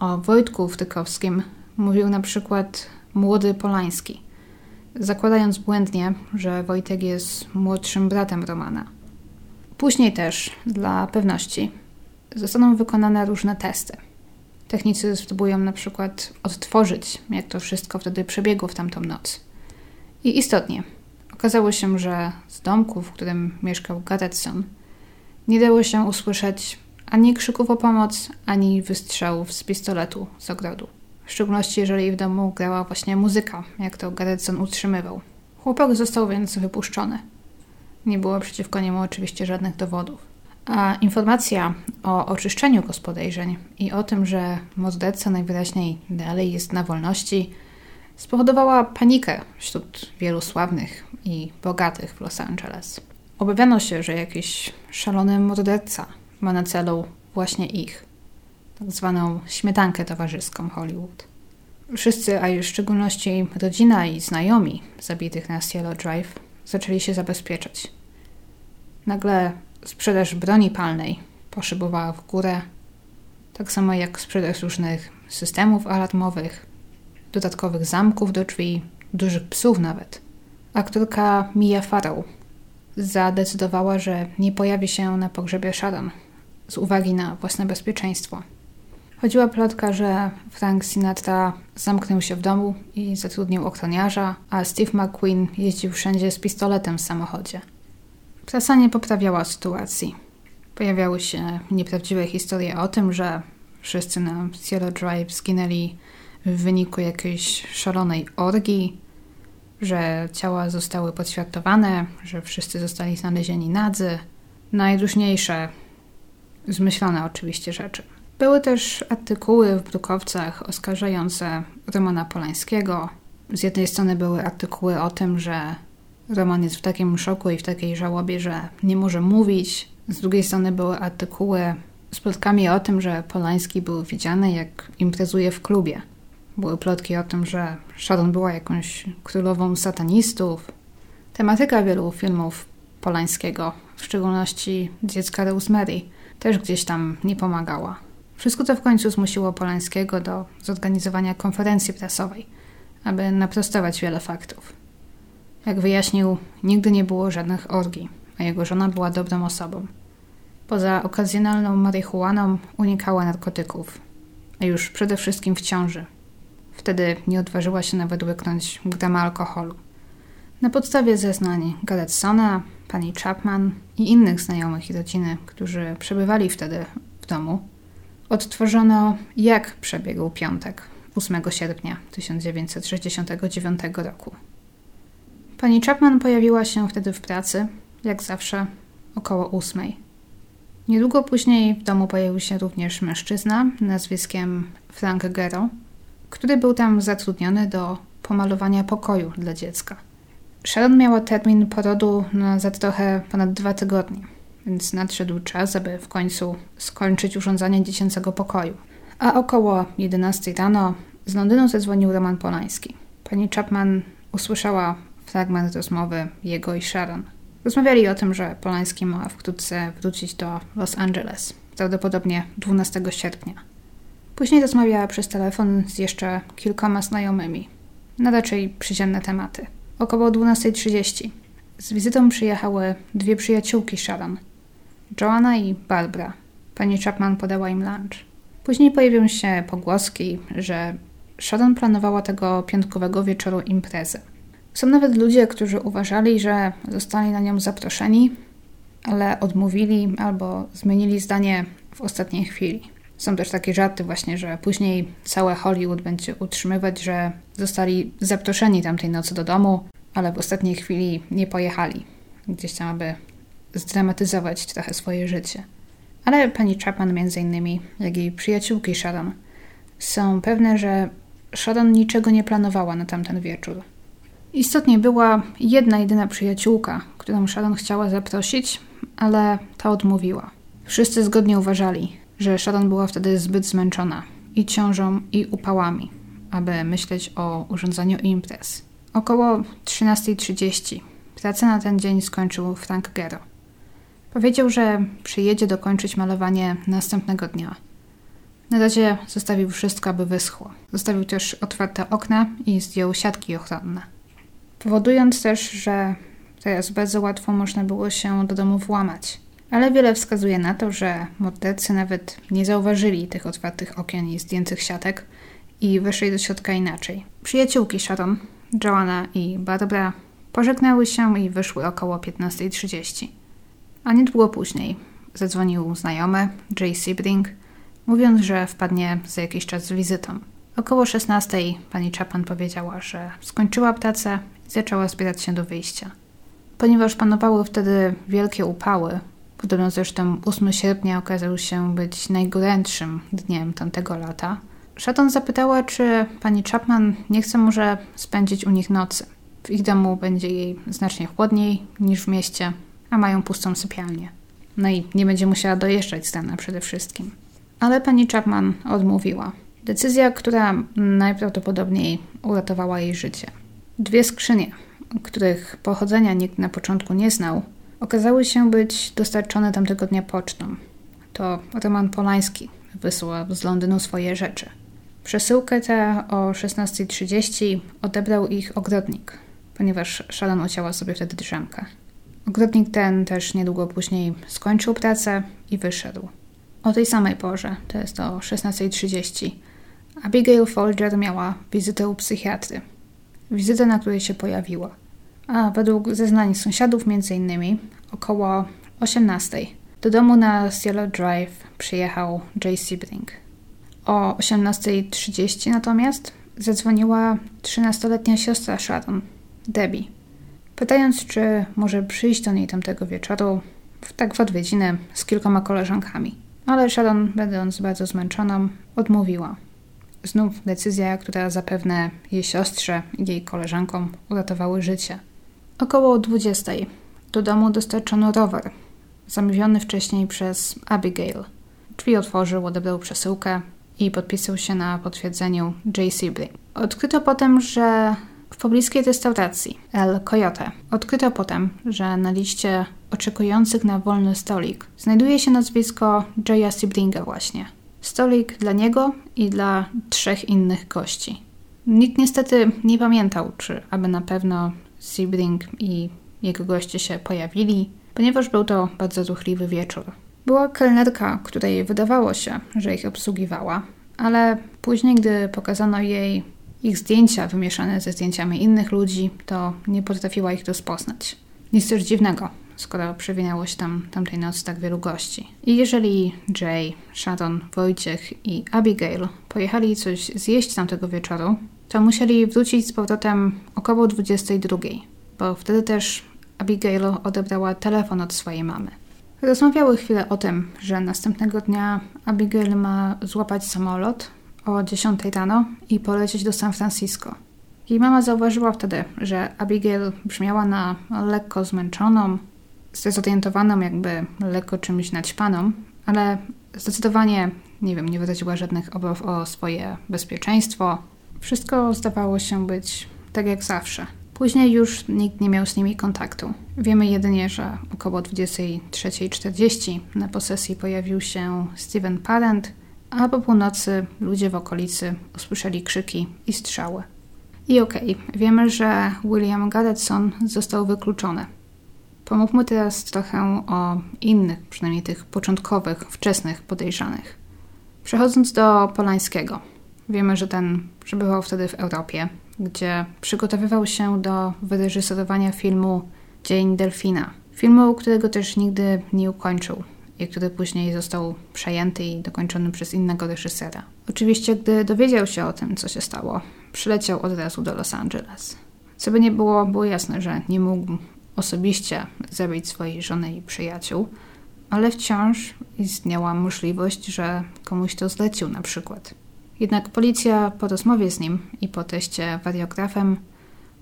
O Wojtku Wtykowskim mówił na przykład młody Polański, zakładając błędnie, że Wojtek jest młodszym bratem Romana. Później też, dla pewności, zostaną wykonane różne testy. Technicy spróbują na przykład odtworzyć, jak to wszystko wtedy przebiegło w tamtą noc. I istotnie, okazało się, że z domku, w którym mieszkał Garetson, nie dało się usłyszeć ani krzyków o pomoc, ani wystrzałów z pistoletu z ogrodu. W szczególności jeżeli w domu grała właśnie muzyka, jak to Garetson utrzymywał. Chłopak został więc wypuszczony. Nie było przeciwko niemu oczywiście żadnych dowodów. A informacja o oczyszczeniu go z podejrzeń i o tym, że morderca najwyraźniej dalej jest na wolności, spowodowała panikę wśród wielu sławnych i bogatych w Los Angeles. Obawiano się, że jakiś szalony morderca ma na celu właśnie ich, tak zwaną śmietankę towarzyską Hollywood. Wszyscy, a w szczególności rodzina i znajomi zabitych na Cielo Drive, zaczęli się zabezpieczać. Nagle sprzedaż broni palnej poszybowała w górę, tak samo jak sprzedaż różnych systemów alarmowych, dodatkowych zamków do drzwi, dużych psów nawet. Aktorka Mia Farrow zadecydowała, że nie pojawi się na pogrzebie Sharon z uwagi na własne bezpieczeństwo. Chodziła plotka, że Frank Sinatra zamknął się w domu i zatrudnił ochroniarza, a Steve McQueen jeździł wszędzie z pistoletem w samochodzie. Prasa nie poprawiała sytuacji. Pojawiały się nieprawdziwe historie o tym, że wszyscy na Cielo Drive zginęli w wyniku jakiejś szalonej orgii, że ciała zostały podświatowane, że wszyscy zostali znalezieni nadzy. Najróżniejsze, zmyślone oczywiście rzeczy. Były też artykuły w brukowcach oskarżające Romana Polańskiego. Z jednej strony były artykuły o tym, że Roman jest w takim szoku i w takiej żałobie, że nie może mówić. Z drugiej strony były artykuły z plotkami o tym, że Polański był widziany jak imprezuje w klubie. Były plotki o tym, że Sharon była jakąś królową satanistów. Tematyka wielu filmów Polańskiego, w szczególności Dziecka Rosemary, też gdzieś tam nie pomagała. Wszystko to w końcu zmusiło Polańskiego do zorganizowania konferencji prasowej, aby naprostować wiele faktów. Jak wyjaśnił, nigdy nie było żadnych orgii, a jego żona była dobrą osobą. Poza okazjonalną marihuaną unikała narkotyków, a już przede wszystkim w ciąży. Wtedy nie odważyła się nawet łyknąć grama alkoholu. Na podstawie zeznań Garetsona, pani Chapman i innych znajomych i rodziny, którzy przebywali wtedy w domu, odtworzono, jak przebiegł piątek 8 sierpnia 1969 roku. Pani Chapman pojawiła się wtedy w pracy, jak zawsze, około ósmej. Niedługo później w domu pojawił się również mężczyzna nazwiskiem Frank Gero, który był tam zatrudniony do pomalowania pokoju dla dziecka. Sharon miała termin porodu na za trochę ponad dwa tygodnie, więc nadszedł czas, aby w końcu skończyć urządzanie dziecięcego pokoju. A około 11 rano z Londynu zadzwonił Roman Polański. Pani Chapman usłyszała fragment rozmowy jego i Sharon. Rozmawiali o tym, że Polański ma wkrótce wrócić do Los Angeles, prawdopodobnie 12 sierpnia. Później rozmawiała przez telefon z jeszcze kilkoma znajomymi, na raczej przyziemne tematy. Około 12.30 z wizytą przyjechały dwie przyjaciółki Sharon, Joanna i Barbara. Pani Chapman podała im lunch. Później pojawiły się pogłoski, że Sharon planowała tego piątkowego wieczoru imprezę. Są nawet ludzie, którzy uważali, że zostali na nią zaproszeni, ale odmówili albo zmienili zdanie w ostatniej chwili. Są też takie żarty właśnie, że później całe Hollywood będzie utrzymywać, że zostali zaproszeni tamtej nocy do domu, ale w ostatniej chwili nie pojechali. Gdzieś tam, aby zdramatyzować trochę swoje życie. Ale pani Chapman między innymi, jak i przyjaciółki Sharon, są pewne, że Sharon niczego nie planowała na tamten wieczór. Istotnie była jedna jedyna przyjaciółka, którą Sharon chciała zaprosić, ale ta odmówiła. Wszyscy zgodnie uważali, że Sharon była wtedy zbyt zmęczona i ciążą, i upałami, aby myśleć o urządzaniu imprez. Około 13.30 pracę na ten dzień skończył Frank Gero. Powiedział, że przyjedzie dokończyć malowanie następnego dnia. Na razie zostawił wszystko, aby wyschło. Zostawił też otwarte okna i zdjął siatki ochronne. Powodując też, że teraz bardzo łatwo można było się do domu włamać. Ale wiele wskazuje na to, że mordercy nawet nie zauważyli tych otwartych okien i zdjętych siatek i weszli do środka inaczej. Przyjaciółki Sharon, Joanna i Barbara pożegnały się i wyszły około 15.30. A niedługo później zadzwonił znajomy, Jay Sebring, mówiąc, że wpadnie za jakiś czas z wizytą. Około 16 pani Chapman powiedziała, że skończyła pracę i zaczęła zbierać się do wyjścia. Ponieważ panowały wtedy wielkie upały, podobno zresztą 8 sierpnia okazał się być najgorętszym dniem tamtego lata, Shatton zapytała, czy pani Chapman nie chce może spędzić u nich nocy. W ich domu będzie jej znacznie chłodniej niż w mieście, a mają pustą sypialnię. No i nie będzie musiała dojeżdżać z rana przede wszystkim. Ale pani Chapman odmówiła. Decyzja, która najprawdopodobniej uratowała jej życie. Dwie skrzynie, których pochodzenia nikt na początku nie znał, okazały się być dostarczone tamtego dnia pocztą. To Roman Polański wysłał z Londynu swoje rzeczy. Przesyłkę tę o 16.30 odebrał ich ogrodnik, ponieważ Sharon ucięła sobie wtedy drzemkę. Ogrodnik ten też niedługo później skończył pracę i wyszedł. O tej samej porze, to jest o 16.30, Abigail Folger miała wizytę u psychiatry. Wizytę, na której się pojawiła. A według zeznań sąsiadów innymi około 18.00 do domu na Cielo Drive przyjechał Jay Sebring. O 18.30 natomiast zadzwoniła 13-letnia siostra Sharon, Debbie, pytając, czy może przyjść do niej tamtego wieczoru, w tak w odwiedzinę z kilkoma koleżankami. Ale Sharon, będąc bardzo zmęczoną, odmówiła. Znów decyzja, która zapewne jej siostrze i jej koleżankom uratowały życie. Około 20 do domu dostarczono rower, zamówiony wcześniej przez Abigail. Drzwi otworzył, odebrał przesyłkę i podpisał się na potwierdzeniu J. Sibley. Odkryto potem, że w pobliskiej restauracji El Coyote odkryto potem, że na liście oczekujących na wolny stolik znajduje się nazwisko Jaya Siblinga właśnie. Stolik dla niego i dla trzech innych gości. Nikt niestety nie pamiętał, czy aby na pewno Sibling i jego goście się pojawili, ponieważ był to bardzo ruchliwy wieczór. Była kelnerka, której wydawało się, że ich obsługiwała, ale później, gdy pokazano jej ich zdjęcia wymieszane ze zdjęciami innych ludzi, to nie potrafiła ich rozpoznać. Nic też dziwnego, skoro przewinęło się tam tamtej nocy tak wielu gości. I jeżeli Jay, Sharon, Wojciech i Abigail pojechali coś zjeść tamtego wieczoru, to musieli wrócić z powrotem około 22, bo wtedy też Abigail odebrała telefon od swojej mamy. Rozmawiały chwilę o tym, że następnego dnia Abigail ma złapać samolot o 10 rano i polecieć do San Francisco. Jej mama zauważyła wtedy, że Abigail brzmiała na lekko zmęczoną, zdezorientowaną, jakby lekko czymś naćpaną, ale zdecydowanie, nie wiem, nie wyraziła żadnych obaw o swoje bezpieczeństwo. Wszystko zdawało się być tak jak zawsze. Później już nikt nie miał z nimi kontaktu. Wiemy jedynie, że około 23.40 na posesji pojawił się Steven Parent, a po północy ludzie w okolicy usłyszeli krzyki i strzały. I okej, okay, wiemy, że William Garretson został wykluczony. Pomówmy teraz trochę o innych, przynajmniej tych początkowych, wczesnych podejrzanych. Przechodząc do Polańskiego. Wiemy, że ten przebywał wtedy w Europie, gdzie przygotowywał się do wyreżyserowania filmu Dzień Delfina. Filmu, którego też nigdy nie ukończył i który później został przejęty i dokończony przez innego reżysera. Oczywiście, gdy dowiedział się o tym, co się stało, przyleciał od razu do Los Angeles. Co by nie było, było jasne, że nie mógł osobiście zabić swojej żony i przyjaciół, ale wciąż istniała możliwość, że komuś to zlecił na przykład. Jednak policja po rozmowie z nim i po teście wariografem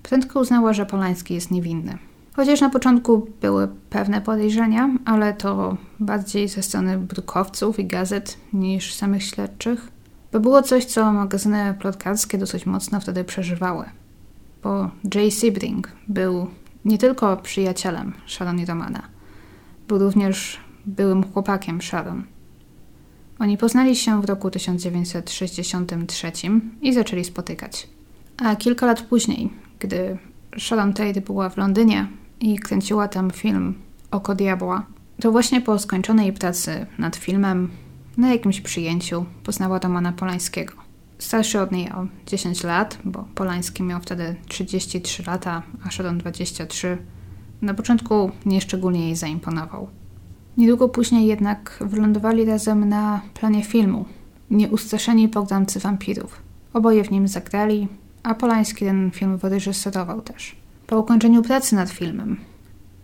prędko uznała, że Polański jest niewinny. Chociaż na początku były pewne podejrzenia, ale to bardziej ze strony brukowców i gazet niż samych śledczych. To było coś, co magazyny plotkarskie dosyć mocno wtedy przeżywały. Bo Jay Sebring był nie tylko przyjacielem Sharon i Romana, był również byłym chłopakiem Sharon. Oni poznali się w roku 1963 i zaczęli spotykać. A kilka lat później, gdy Sharon Tate była w Londynie i kręciła tam film Oko Diabła, to właśnie po skończonej pracy nad filmem na jakimś przyjęciu poznała Romana Polańskiego. Starszy od niej o 10 lat, bo Polański miał wtedy 33 lata, a Sharon 23. Na początku nieszczególnie jej zaimponował. Niedługo później jednak wylądowali razem na planie filmu Nieustraszeni pogromcy wampirów. Oboje w nim zagrali, a Polański ten film wyreżyserował też. Po ukończeniu pracy nad filmem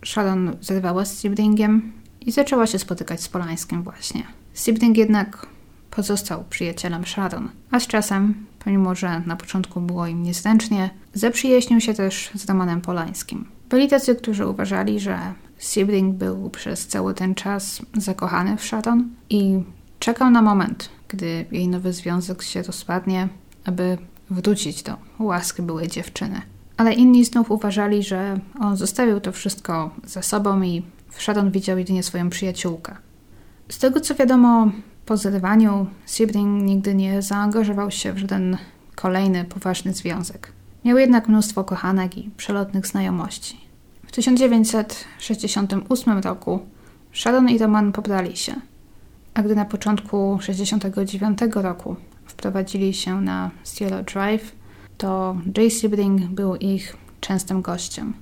Sharon zerwała z Sibringiem i zaczęła się spotykać z Polańskim właśnie. Sibring jednak pozostał przyjacielem Sharon, a z czasem, pomimo że na początku było im niezręcznie, zaprzyjaźnił się też z Romanem Polańskim. Byli tacy, którzy uważali, że Sibling był przez cały ten czas zakochany w Sharon i czekał na moment, gdy jej nowy związek się rozpadnie, aby wrócić do łaski byłej dziewczyny. Ale inni znów uważali, że on zostawił to wszystko za sobą i Sharon widział jedynie swoją przyjaciółkę. Z tego co wiadomo, po zerwaniu Sibling nigdy nie zaangażował się w żaden kolejny poważny związek. Miał jednak mnóstwo kochanek i przelotnych znajomości. W 1968 roku Sharon i Roman pobrali się, a gdy na początku 1969 roku wprowadzili się na Cielo Drive, to Jay Sibling był ich częstym gościem.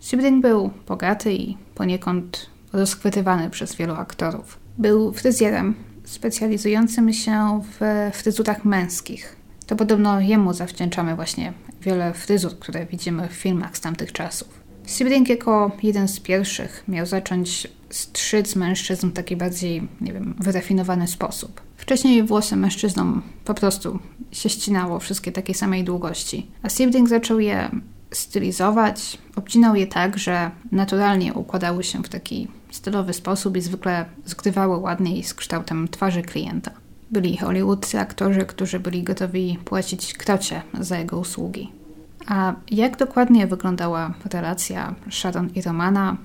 Sibling był bogaty i poniekąd rozchwytywany przez wielu aktorów. Był fryzjerem specjalizującym się w fryzurach męskich. To podobno jemu zawdzięczamy właśnie wiele fryzur, które widzimy w filmach z tamtych czasów. Sebring jako jeden z pierwszych miał zacząć strzyc mężczyzn w taki bardziej, nie wiem, wyrafinowany sposób. Wcześniej włosy mężczyznom po prostu się ścinało wszystkie takiej samej długości, a Sebring zaczął je stylizować, obcinał je tak, że naturalnie układały się w taki stylowy sposób i zwykle zgrywały ładniej z kształtem twarzy klienta. Byli Hollywood aktorzy, którzy byli gotowi płacić krocie za jego usługi. A jak dokładnie wyglądała relacja Sharon i Romana,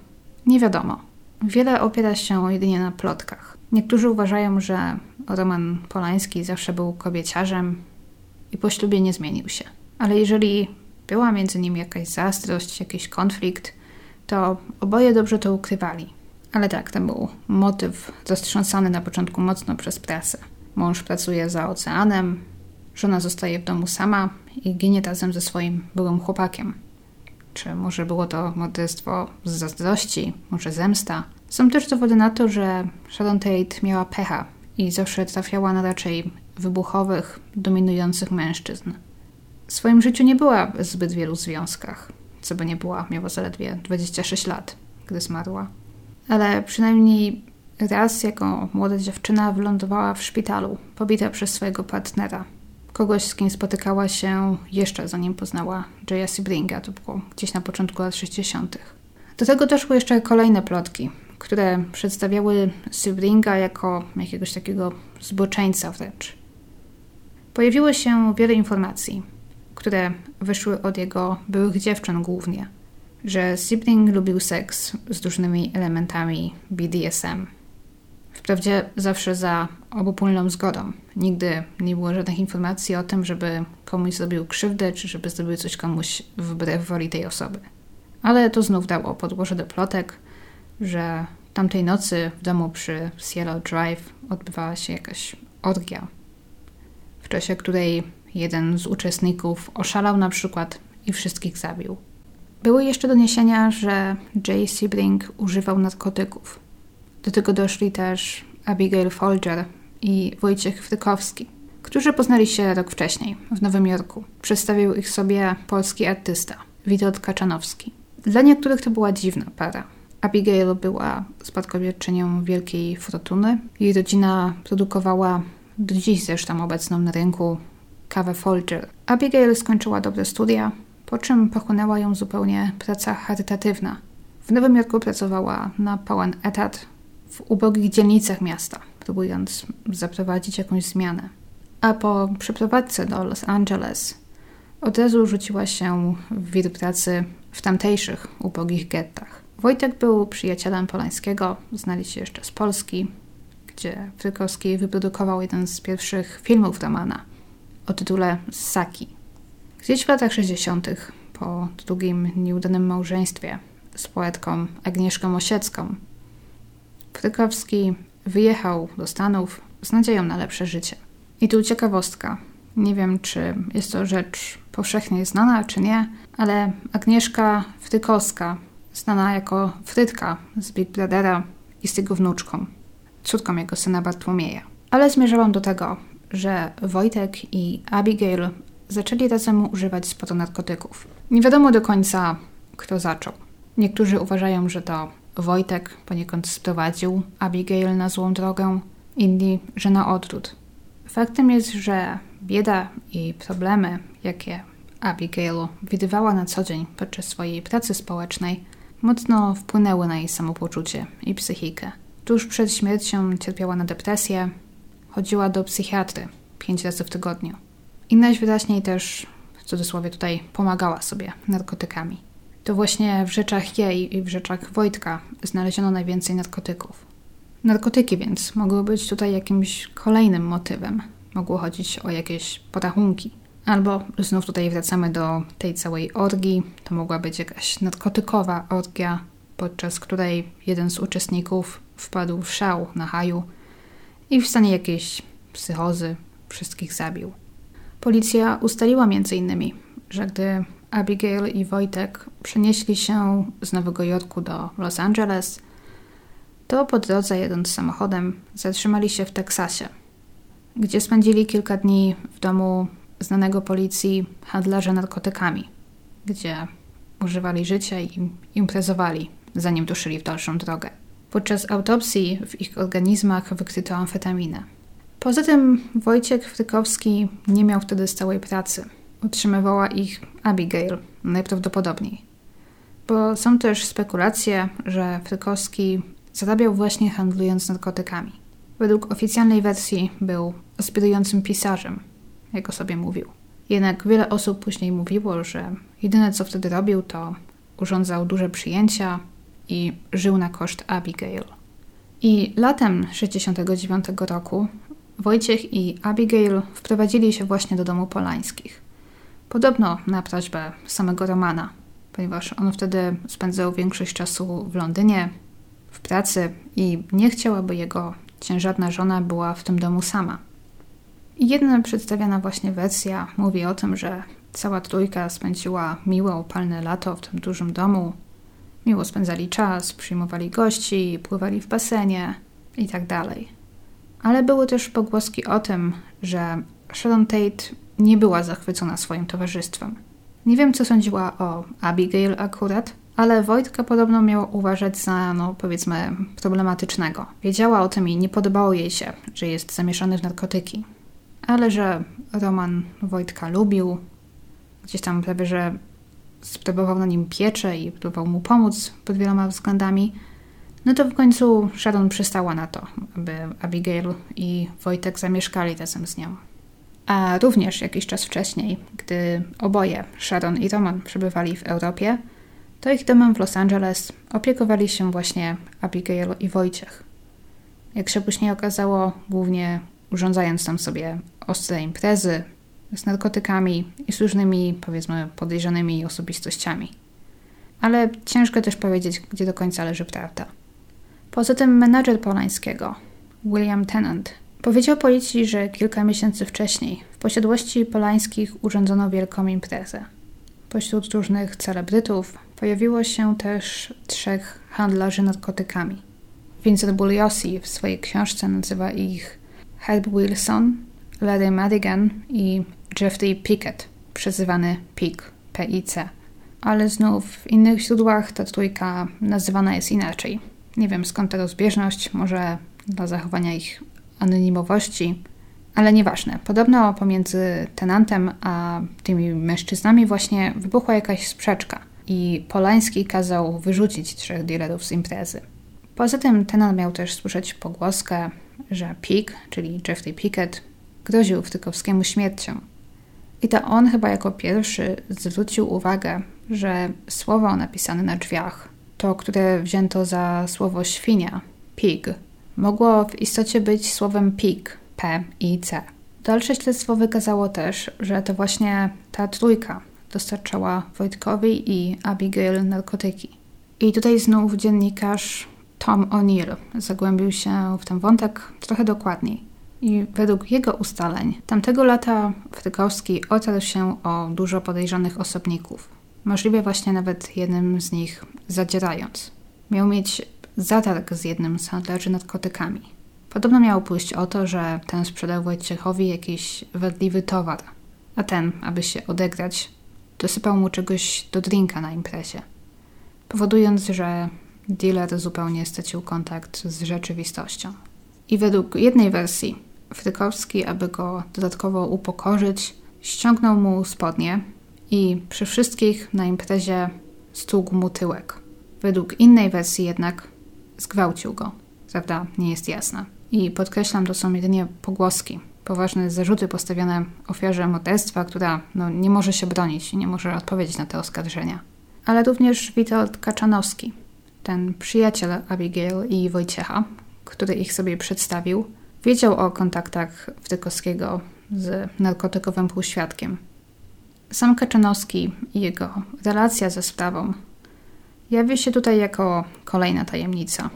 nie wiadomo. Wiele opiera się jedynie na plotkach. Niektórzy uważają, że Roman Polański zawsze był kobieciarzem i po ślubie nie zmienił się. Ale jeżeli była między nimi jakaś zazdrość, jakiś konflikt, to oboje dobrze to ukrywali. Ale tak, to był motyw zastrząsany na początku mocno przez prasę. Mąż pracuje za oceanem, żona zostaje w domu sama i ginie razem ze swoim byłym chłopakiem. Czy może było to morderstwo z zazdrości, może zemsta? Są też dowody na to, że Sharon Tate miała pecha i zawsze trafiała na raczej wybuchowych, dominujących mężczyzn. W swoim życiu nie była w zbyt wielu związkach, co by nie była, miała zaledwie 26 lat, gdy zmarła. Ale przynajmniej raz jako młoda dziewczyna wylądowała w szpitalu, pobita przez swojego partnera. Kogoś, z kim spotykała się jeszcze zanim poznała Jaya Sebringa, to było gdzieś na początku lat 60. Do tego doszły jeszcze kolejne plotki, które przedstawiały Sebringa jako jakiegoś takiego zboczeńca wręcz. Pojawiło się wiele informacji, które wyszły od jego byłych dziewczyn głównie, że Sibling lubił seks z różnymi elementami BDSM. Wprawdzie zawsze za obopólną zgodą. Nigdy nie było żadnych informacji o tym, żeby komuś zrobił krzywdę, czy żeby zrobił coś komuś wbrew woli tej osoby. Ale to znów dało podłoże do plotek, że tamtej nocy w domu przy Cielo Drive odbywała się jakaś orgia, w czasie której jeden z uczestników oszalał na przykład i wszystkich zabił. Były jeszcze doniesienia, że Jay Sebring używał narkotyków. Do tego doszli też Abigail Folger i Wojciech Frykowski, którzy poznali się rok wcześniej w Nowym Jorku. Przedstawił ich sobie polski artysta, Witold Kaczanowski. Dla niektórych to była dziwna para. Abigail była spadkobierczynią wielkiej fortuny. Jej rodzina produkowała do dziś zresztą obecną na rynku kawę Folger. Abigail skończyła dobre studia, po czym pochłonęła ją zupełnie praca charytatywna. W Nowym Jorku pracowała na pełen etat w ubogich dzielnicach miasta, próbując zaprowadzić jakąś zmianę. A po przeprowadzce do Los Angeles od razu rzuciła się w wir pracy w tamtejszych ubogich gettach. Wojtek był przyjacielem Polańskiego, znali się jeszcze z Polski, gdzie Frykowski wyprodukował jeden z pierwszych filmów Romana o tytule Saki. Gdzieś w latach 60., po drugim nieudanym małżeństwie z poetką Agnieszką Osiecką, Frykowski wyjechał do Stanów z nadzieją na lepsze życie. I tu ciekawostka. Nie wiem, czy jest to rzecz powszechnie znana, czy nie, ale Agnieszka Frykowska, znana jako Frytka z Big Brothera, jest jego wnuczką, córką jego syna Bartłomieja. Ale zmierzałam do tego, że Wojtek i Abigail zaczęli razem używać sporo narkotyków. Nie wiadomo do końca, kto zaczął. Niektórzy uważają, że to Wojtek poniekąd sprowadził Abigail na złą drogę, inni, że na odwrót. Faktem jest, że bieda i problemy, jakie Abigail widywała na co dzień podczas swojej pracy społecznej, mocno wpłynęły na jej samopoczucie i psychikę. Tuż przed śmiercią cierpiała na depresję, chodziła do psychiatry pięć razy w tygodniu. I najwyraźniej też, w cudzysłowie tutaj, pomagała sobie narkotykami. To właśnie w rzeczach jej i w rzeczach Wojtka znaleziono najwięcej narkotyków. Narkotyki więc mogły być tutaj jakimś kolejnym motywem. Mogło chodzić o jakieś porachunki. Albo znów tutaj wracamy do tej całej orgii. To mogła być jakaś narkotykowa orgia, podczas której jeden z uczestników wpadł w szał na haju i w stanie jakiejś psychozy wszystkich zabił. Policja ustaliła między innymi, że gdy Abigail i Wojtek przenieśli się z Nowego Jorku do Los Angeles, to po drodze jedąc samochodem zatrzymali się w Teksasie, gdzie spędzili kilka dni w domu znanego policji handlarza narkotykami, gdzie używali życia i imprezowali, zanim ruszyli w dalszą drogę. Podczas autopsji w ich organizmach wykryto amfetaminę. Poza tym Wojciech Frykowski nie miał wtedy stałej pracy. Utrzymywała ich Abigail, najprawdopodobniej. Bo są też spekulacje, że Frykowski zarabiał właśnie handlując narkotykami. Według oficjalnej wersji był aspirującym pisarzem, jak o sobie mówił. Jednak wiele osób później mówiło, że jedyne co wtedy robił, to urządzał duże przyjęcia i żył na koszt Abigail. I latem 69 roku Wojciech i Abigail wprowadzili się właśnie do domu Polańskich. Podobno na prośbę samego Romana, ponieważ on wtedy spędzał większość czasu w Londynie, w pracy i nie chciał, aby jego ciężarna żona była w tym domu sama. I jedna przedstawiana właśnie wersja mówi o tym, że cała trójka spędziła miłe, upalne lato w tym dużym domu. Miło spędzali czas, przyjmowali gości, pływali w basenie i tak. Ale były też pogłoski o tym, że Sharon Tate nie była zachwycona swoim towarzystwem. Nie wiem, co sądziła o Abigail akurat, ale Wojtka podobno miała uważać za, no powiedzmy, problematycznego. Wiedziała o tym i nie podobało jej się, że jest zamieszany w narkotyki. Ale że Roman Wojtka lubił, gdzieś tam prawie, że sprawował na nim pieczę i próbował mu pomóc pod wieloma względami, no to w końcu Sharon przystała na to, aby Abigail i Wojtek zamieszkali razem z nią. A również jakiś czas wcześniej, gdy oboje, Sharon i Roman, przebywali w Europie, to ich domem w Los Angeles opiekowali się właśnie Abigail i Wojciech. Jak się później okazało, głównie urządzając tam sobie ostre imprezy z narkotykami i z różnymi, powiedzmy, podejrzanymi osobistościami. Ale ciężko też powiedzieć, gdzie do końca leży prawda. Poza tym menadżer Polańskiego, William Tennant, powiedział policji, że kilka miesięcy wcześniej w posiadłości Polańskich urządzono wielką imprezę. Pośród różnych celebrytów pojawiło się też trzech handlarzy narkotykami. Vincent Bugliosi w swojej książce nazywa ich Herb Wilson, Larry Madigan i Jeffrey Pickett, przezywany PIC, PIC. Ale znów w innych źródłach ta trójka nazywana jest inaczej. Nie wiem skąd ta rozbieżność, może dla zachowania ich anonimowości, ale nieważne. Podobno pomiędzy tenantem a tymi mężczyznami właśnie wybuchła jakaś sprzeczka i Polański kazał wyrzucić trzech dealerów z imprezy. Poza tym tenant miał też słyszeć pogłoskę, że Pig, czyli Jeffrey Pickett, groził Wtykowskiemu śmiercią. I to on chyba jako pierwszy zwrócił uwagę, że słowo napisane na drzwiach, to które wzięto za słowo świnia, pig, mogło w istocie być słowem pig, P i C. Dalsze śledztwo wykazało też, że to właśnie ta trójka dostarczała Wojtkowi i Abigail narkotyki. I tutaj znów dziennikarz Tom O'Neill zagłębił się w ten wątek trochę dokładniej. I według jego ustaleń, tamtego lata Frykowski otarł się o dużo podejrzanych osobników. Możliwie właśnie nawet jednym z nich zadzierając. Miał mieć zatarg z jednym z handlarzy narkotykami. Podobno miało pójść o to, że ten sprzedał Wojciechowi jakiś wadliwy towar, a ten, aby się odegrać, dosypał mu czegoś do drinka na imprezie, powodując, że dealer zupełnie stracił kontakt z rzeczywistością. I według jednej wersji, Frykowski, aby go dodatkowo upokorzyć, ściągnął mu spodnie i przy wszystkich na imprezie stługł mu tyłek. Według innej wersji jednak zgwałcił go. Prawda nie jest jasna. I podkreślam, to są jedynie pogłoski, poważne zarzuty postawione ofiarze morderstwa, która no, nie może się bronić i nie może odpowiedzieć na te oskarżenia. Ale również Witold Kaczanowski, ten przyjaciel Abigail i Wojciecha, który ich sobie przedstawił, wiedział o kontaktach Wtykowskiego z narkotykowym półświadkiem. Sam Kaczanowski i jego relacja ze sprawą jawi się tutaj jako kolejna tajemnica.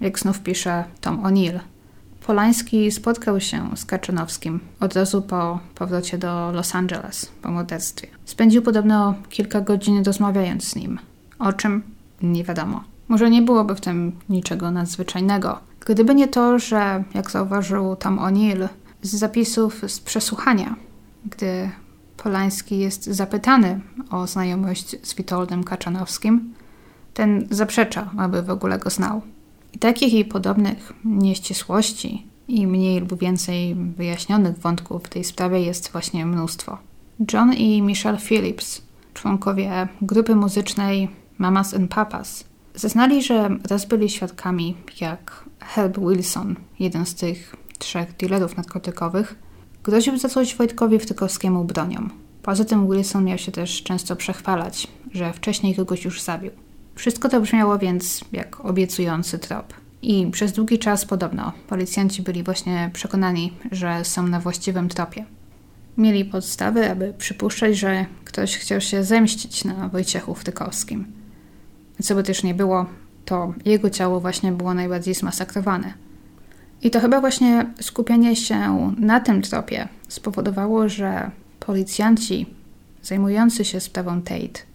Jak znów pisze Tom O'Neill – Polański spotkał się z Kaczynowskim od razu po powrocie do Los Angeles po morderstwie. Spędził podobno kilka godzin rozmawiając z nim. O czym? Nie wiadomo. Może nie byłoby w tym niczego nadzwyczajnego, gdyby nie to, że, jak zauważył Tom O'Neill, z zapisów z przesłuchania, gdy Polański jest zapytany o znajomość z Witoldem Kaczanowskim, ten zaprzecza, aby w ogóle go znał. I takich i podobnych nieścisłości i mniej lub więcej wyjaśnionych wątków w tej sprawie jest właśnie mnóstwo. John i Michelle Phillips, członkowie grupy muzycznej Mamas and Papas, zeznali, że raz byli świadkami, jak Herb Wilson, jeden z tych trzech dealerów narkotykowych, groził za coś Wojtkowi Wtykowskiemu bronią. Poza tym Wilson miał się też często przechwalać, że wcześniej kogoś już zabił. Wszystko to brzmiało więc jak obiecujący trop. I przez długi czas podobno policjanci byli właśnie przekonani, że są na właściwym tropie. Mieli podstawy, aby przypuszczać, że ktoś chciał się zemścić na Wojciechu Wtykowskim. Co by też nie było, to jego ciało właśnie było najbardziej zmasakrowane. I to chyba właśnie skupienie się na tym tropie spowodowało, że policjanci zajmujący się sprawą Tate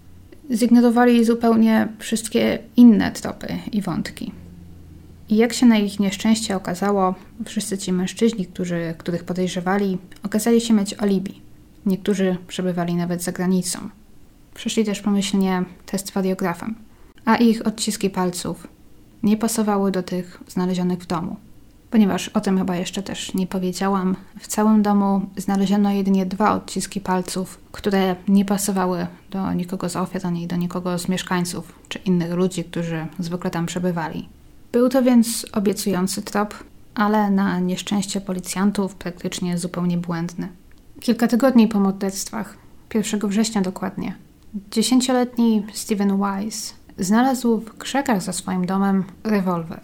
zignorowali zupełnie wszystkie inne tropy i wątki. I jak się na ich nieszczęście okazało, wszyscy ci mężczyźni, którzy, których podejrzewali, okazali się mieć alibi. Niektórzy przebywali nawet za granicą. Przeszli też pomyślnie test radiografem, a ich odciski palców nie pasowały do tych znalezionych w domu. Ponieważ o tym chyba jeszcze też nie powiedziałam, w całym domu znaleziono jedynie dwa odciski palców, które nie pasowały do nikogo z ofiar ani do nikogo z mieszkańców czy innych ludzi, którzy zwykle tam przebywali. Był to więc obiecujący trop, ale na nieszczęście policjantów praktycznie zupełnie błędny. Kilka tygodni po morderstwach, 1 września dokładnie, dziesięcioletni Steven Wise znalazł w krzakach za swoim domem rewolwer.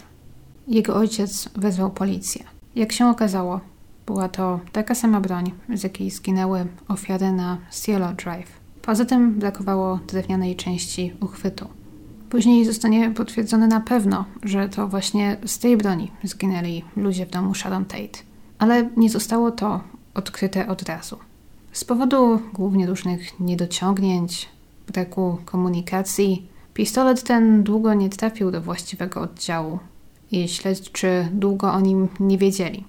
Jego ojciec wezwał policję. Jak się okazało, była to taka sama broń, z jakiej zginęły ofiary na Cielo Drive. Poza tym brakowało drewnianej części uchwytu. Później zostanie potwierdzone na pewno, że to właśnie z tej broni zginęli ludzie w domu Sharon Tate. Ale nie zostało to odkryte od razu. Z powodu głównie różnych niedociągnięć, braku komunikacji, pistolet ten długo nie trafił do właściwego oddziału i śledczy długo o nim nie wiedzieli.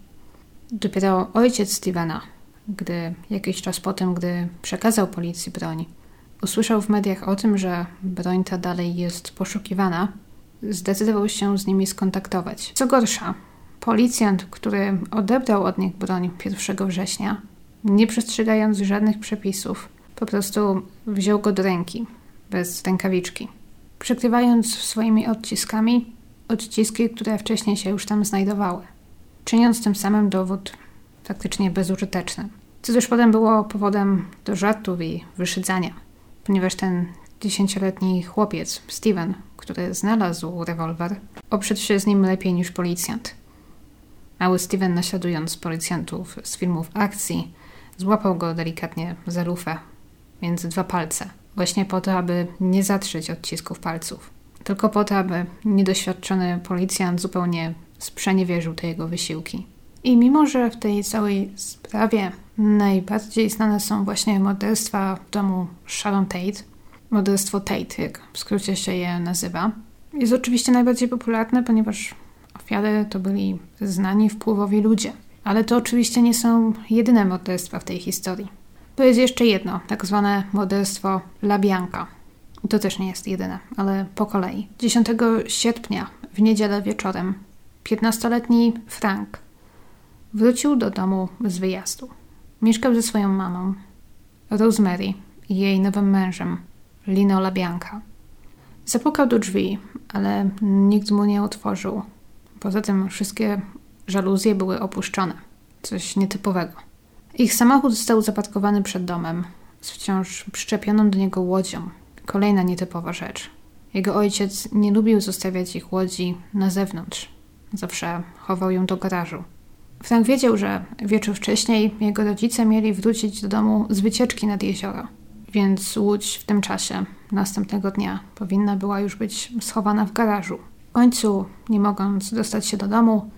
Dopiero ojciec Stevena, gdy jakiś czas po tym, gdy przekazał policji broń, usłyszał w mediach o tym, że broń ta dalej jest poszukiwana, zdecydował się z nimi skontaktować. Co gorsza, policjant, który odebrał od nich broń 1 września, nie przestrzegając żadnych przepisów, po prostu wziął go do ręki, bez rękawiczki, przykrywając swoimi odciskami odciski, które wcześniej się już tam znajdowały, czyniąc tym samym dowód faktycznie bezużyteczny. Co też potem było powodem do żartów i wyszydzania, ponieważ ten dziesięcioletni chłopiec, Steven, który znalazł rewolwer, oprzedł się z nim lepiej niż policjant. Mały Steven, naśladując policjantów z filmów akcji, złapał go delikatnie za lufę między dwa palce, właśnie po to, aby nie zatrzeć odcisków palców tylko po to, aby niedoświadczony policjant zupełnie sprzeniewierzył te jego wysiłki. I mimo, że w tej całej sprawie najbardziej znane są właśnie morderstwa w domu Sharon Tate, morderstwo Tate, jak w skrócie się je nazywa, jest oczywiście najbardziej popularne, ponieważ ofiary to byli znani, wpływowi ludzie. Ale to oczywiście nie są jedyne morderstwa w tej historii. To jest jeszcze jedno, tak zwane morderstwo La Bianca. To też nie jest jedyne, ale po kolei. 10 sierpnia, w niedzielę wieczorem, 15-letni Frank wrócił do domu z wyjazdu. Mieszkał ze swoją mamą, Rosemary i jej nowym mężem, Lino LaBianca. Zapukał do drzwi, ale nikt mu nie otworzył. Poza tym wszystkie żaluzje były opuszczone. Coś nietypowego. Ich samochód został zaparkowany przed domem z wciąż przyczepioną do niego łodzią, Kolejna nietypowa rzecz. Jego ojciec nie lubił zostawiać ich łodzi na zewnątrz. Zawsze chował ją do garażu. Frank wiedział, że wieczór wcześniej jego rodzice mieli wrócić do domu z wycieczki nad jezioro, więc łódź w tym czasie, następnego dnia, powinna była już być schowana w garażu. W końcu, nie mogąc dostać się do domu,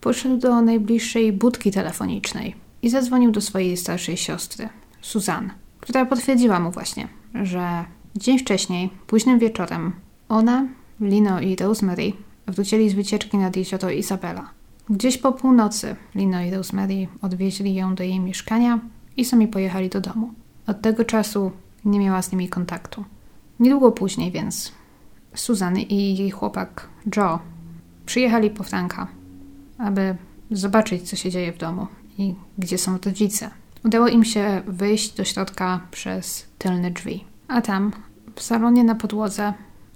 poszedł do najbliższej budki telefonicznej i zadzwonił do swojej starszej siostry, Suzanne, która potwierdziła mu właśnie, że Dzień wcześniej, późnym wieczorem, ona, Lino i Rosemary wrócili z wycieczki nad jezioro Isabela. Gdzieś po północy Lino i Rosemary odwieźli ją do jej mieszkania i sami pojechali do domu. Od tego czasu nie miała z nimi kontaktu. Niedługo później więc Susan i jej chłopak Joe przyjechali po Franka, aby zobaczyć, co się dzieje w domu i gdzie są rodzice. Udało im się wyjść do środka przez tylne drzwi, a tam, w salonie na podłodze,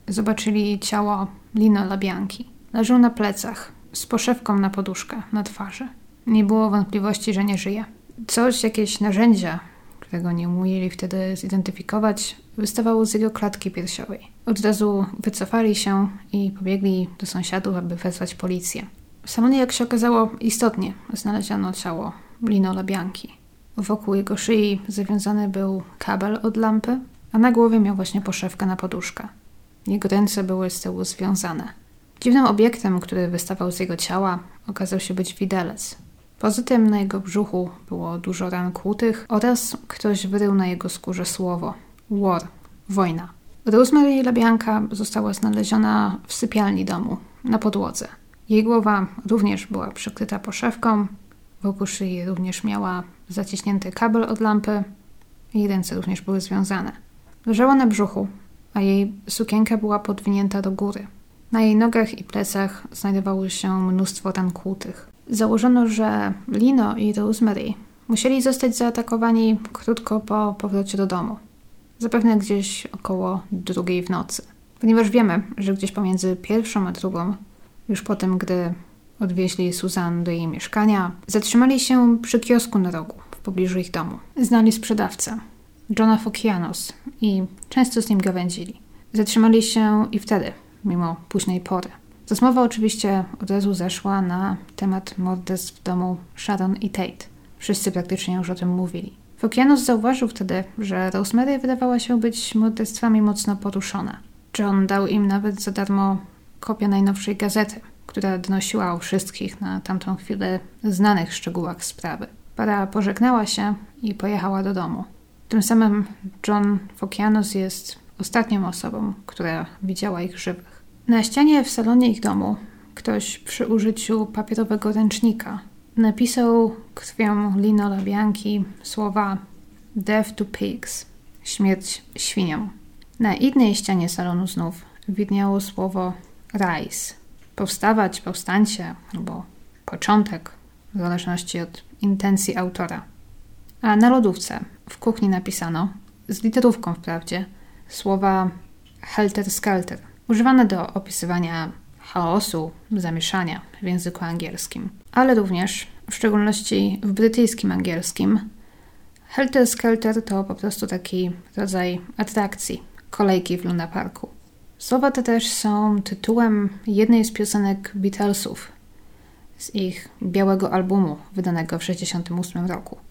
zobaczyli ciało Lino Labianki. Leżał na plecach, z poszewką na poduszkę, na twarzy. Nie było wątpliwości, że nie żyje. Coś, jakieś narzędzia, którego nie umieli wtedy zidentyfikować, wystawało z jego klatki piersiowej. Od razu wycofali się i pobiegli do sąsiadów, aby wezwać policję. W salonie, jak się okazało, istotnie znaleziono ciało Lino Labianki. Wokół jego szyi zawiązany był kabel od lampy, a na głowie miał właśnie poszewkę na poduszkę. Jego ręce były z tyłu związane. Dziwnym obiektem, który wystawał z jego ciała, okazał się być widelec. Poza tym na jego brzuchu było dużo ran kłutych oraz ktoś wyrył na jego skórze słowo war, wojna. Rosemary Labianka została znaleziona w sypialni domu, na podłodze. Jej głowa również była przykryta poszewką, wokół szyi również miała zaciśnięty kabel od lampy, jej ręce również były związane. Leżała na brzuchu, a jej sukienka była podwinięta do góry. Na jej nogach i plecach znajdowało się mnóstwo ran kłutych. Założono, że Lino i Rosemary musieli zostać zaatakowani krótko po powrocie do domu. Zapewne gdzieś około drugiej w nocy. Ponieważ wiemy, że gdzieś pomiędzy pierwszą a drugą, już po tym, gdy odwieźli Susan do jej mieszkania, zatrzymali się przy kiosku na rogu w pobliżu ich domu. Znali sprzedawcę, Johna Fokianos, i często z nim gawędzili. Zatrzymali się i wtedy, mimo późnej pory. Rozmowa oczywiście od razu zeszła na temat morderstw w domu Sharon i Tate. Wszyscy praktycznie już o tym mówili. Fokianos zauważył wtedy, że Rosemary wydawała się być morderstwami mocno poruszona. John dał im nawet za darmo kopię najnowszej gazety, która donosiła o wszystkich na tamtą chwilę znanych szczegółach sprawy. Para pożegnała się i pojechała do domu. Tym samym John Fokianos jest ostatnią osobą, która widziała ich żywych. Na ścianie w salonie ich domu ktoś przy użyciu papierowego ręcznika napisał krwią Lino Labianki słowa Death to pigs, śmierć świniom. Na innej ścianie salonu znów widniało słowo rise, powstawać, powstańcie albo początek, w zależności od intencji autora. A na lodówce. W kuchni napisano, z literówką wprawdzie, słowa helter-skelter, używane do opisywania chaosu, zamieszania w języku angielskim, ale również, w szczególności w brytyjskim angielskim, helter-skelter to po prostu taki rodzaj atrakcji, kolejki w Luna Parku. Słowa te też są tytułem jednej z piosenek Beatlesów z ich białego albumu wydanego w 1968 roku.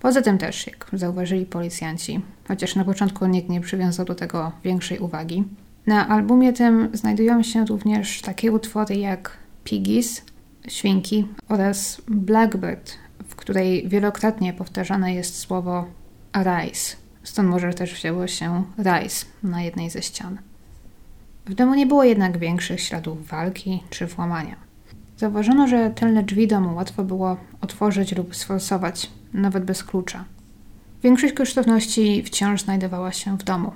Poza tym też, jak zauważyli policjanci, chociaż na początku nikt nie przywiązał do tego większej uwagi, na albumie tym znajdują się również takie utwory jak Piggies, Świnki oraz Blackbird, w której wielokrotnie powtarzane jest słowo Arise. Stąd może też wzięło się Rise na jednej ze ścian. W domu nie było jednak większych śladów walki czy włamania. Zauważono, że tylne drzwi domu łatwo było otworzyć lub sforsować, nawet bez klucza. Większość kosztowności wciąż znajdowała się w domu.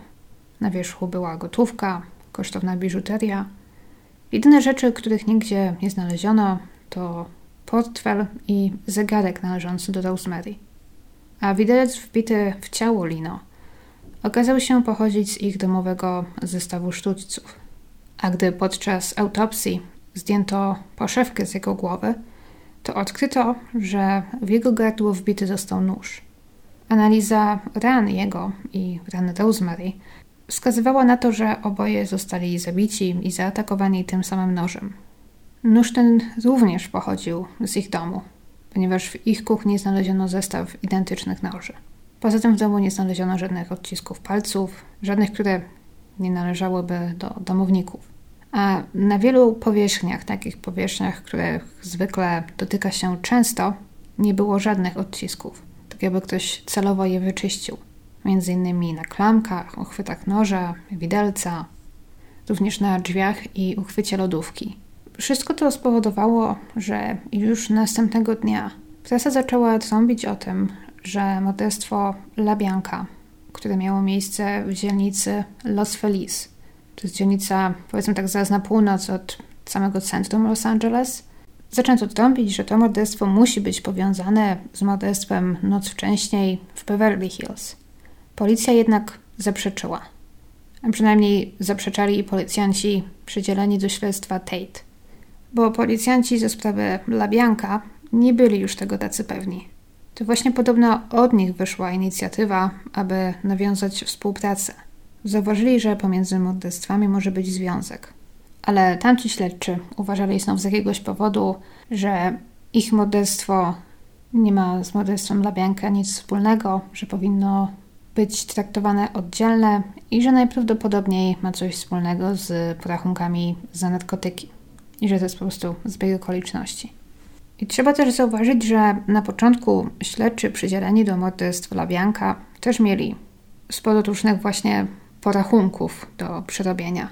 Na wierzchu była gotówka, kosztowna biżuteria. Jedyne rzeczy, których nigdzie nie znaleziono, to portfel i zegarek należący do Rosemary. A widelec wbity w ciało Lino okazał się pochodzić z ich domowego zestawu sztućców. A gdy podczas autopsji zdjęto poszewkę z jego głowy, to odkryto, że w jego gardło wbity został nóż. Analiza ran jego i ran Rosemary wskazywała na to, że oboje zostali zabici i zaatakowani tym samym nożem. Nóż ten również pochodził z ich domu, ponieważ w ich kuchni znaleziono zestaw identycznych noży. Poza tym w domu nie znaleziono żadnych odcisków palców, żadnych, które nie należałyby do domowników. Na wielu powierzchniach, takich powierzchniach, których zwykle dotyka się często, nie było żadnych odcisków, tak jakby ktoś celowo je wyczyścił. Między innymi na klamkach, uchwytach noża, widelca. również na drzwiach i uchwycie lodówki. Wszystko to spowodowało, że już następnego dnia prasa zaczęła trąbić o tym, że morderstwo La Bianca, które miało miejsce w dzielnicy Los Feliz, to jest dzielnica, powiedzmy tak, zaraz na północ od samego centrum Los Angeles, zaczęto trąbić, że to morderstwo musi być powiązane z morderstwem noc wcześniej w Beverly Hills. Policja jednak zaprzeczyła. A przynajmniej zaprzeczali policjanci przydzieleni do śledztwa Tate. Bo policjanci ze sprawy Labianka nie byli już tego tacy pewni. To właśnie podobno od nich wyszła inicjatywa, aby nawiązać współpracę. Zauważyli, że pomiędzy morderstwami może być związek. Ale tamci śledczy uważali znów z jakiegoś powodu, że ich morderstwo nie ma z morderstwem Labianka nic wspólnego, że powinno być traktowane oddzielne i że najprawdopodobniej ma coś wspólnego z porachunkami za narkotyki i że to jest po prostu zbieg okoliczności. I trzeba też zauważyć, że na początku śledczy przydzieleni do morderstw Labianka też mieli sporo różnych właśnie porachunków do przerobienia.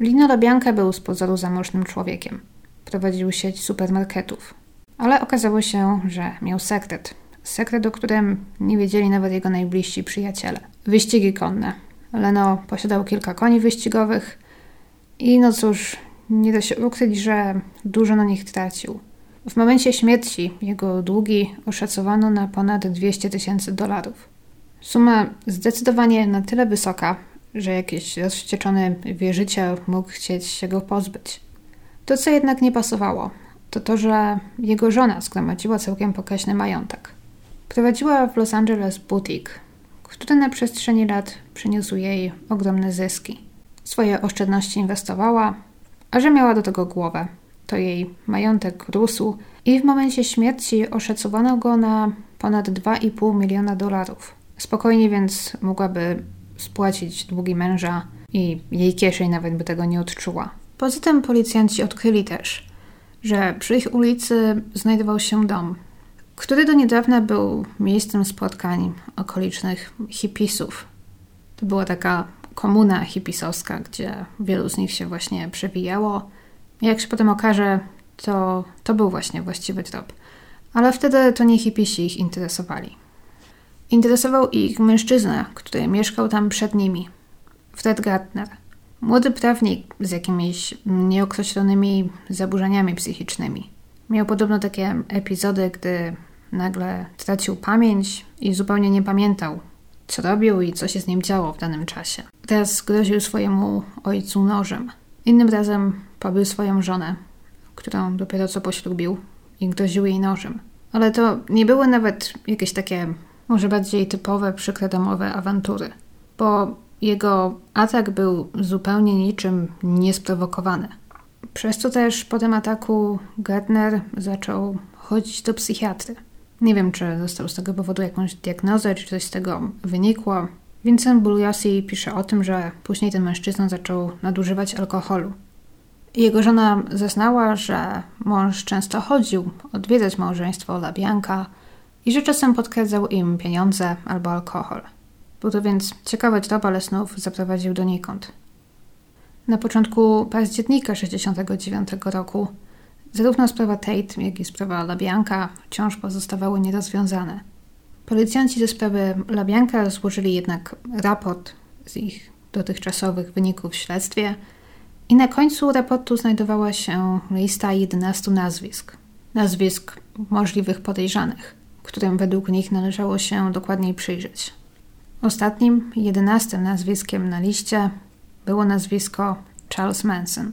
Lino Labianka był z pozoru zamożnym człowiekiem. Prowadził sieć supermarketów. Ale okazało się, że miał sekret. Sekret, o którym nie wiedzieli nawet jego najbliżsi przyjaciele. Wyścigi konne. Leno posiadał kilka koni wyścigowych i no cóż, nie da się ukryć, że dużo na nich tracił. W momencie śmierci jego długi oszacowano na ponad 200 tysięcy dolarów. Suma zdecydowanie na tyle wysoka, że jakiś rozwścieczony wierzyciel mógł chcieć się go pozbyć. To, co jednak nie pasowało, to to, że jego żona zgromadziła całkiem pokaźny majątek. Prowadziła w Los Angeles butik, który na przestrzeni lat przyniósł jej ogromne zyski. Swoje oszczędności inwestowała, a że miała do tego głowę, to jej majątek rósł i w momencie śmierci oszacowano go na ponad 2,5 miliona dolarów. Spokojnie więc mogłaby spłacić długi męża i jej kieszeń nawet by tego nie odczuła. Poza tym policjanci odkryli też, że przy ich ulicy znajdował się dom, który do niedawna był miejscem spotkań okolicznych hipisów. To była taka komuna hipisowska, gdzie wielu z nich się właśnie przewijało. Jak się potem okaże, to, to był właśnie właściwy trop. Ale wtedy to nie hipisi ich interesowali. Interesował ich mężczyzna, który mieszkał tam przed nimi. Fred Gardner. Młody prawnik z jakimiś nieokreślonymi zaburzeniami psychicznymi. Miał podobno takie epizody, gdy nagle tracił pamięć i zupełnie nie pamiętał, co robił i co się z nim działo w danym czasie. Teraz groził swojemu ojcu nożem. Innym razem pobił swoją żonę, którą dopiero co poślubił i groził jej nożem. Ale to nie były nawet jakieś takie, może bardziej typowe, przykre domowe awantury, bo jego atak był zupełnie niczym niesprowokowany. Przez to też po tym ataku Gardner zaczął chodzić do psychiatry. Nie wiem, czy dostał z tego powodu jakąś diagnozę, czy coś z tego wynikło. Vincent Bugliosi pisze o tym, że później ten mężczyzna zaczął nadużywać alkoholu. Jego żona zeznała, że mąż często chodził odwiedzać małżeństwo Labianka i że czasem podkradzał im pieniądze albo alkohol. Był to więc ciekawy trop, ale snów zaprowadził donikąd. Na początku października 1969 roku zarówno sprawa Tate, jak i sprawa Labianka wciąż pozostawały nierozwiązane. Policjanci ze sprawy Labianka złożyli jednak raport z ich dotychczasowych wyników w śledztwie i na końcu raportu znajdowała się lista 11 nazwisk. Nazwisk możliwych podejrzanych, którym według nich należało się dokładniej przyjrzeć. Ostatnim, jedenastym nazwiskiem na liście było nazwisko Charles Manson.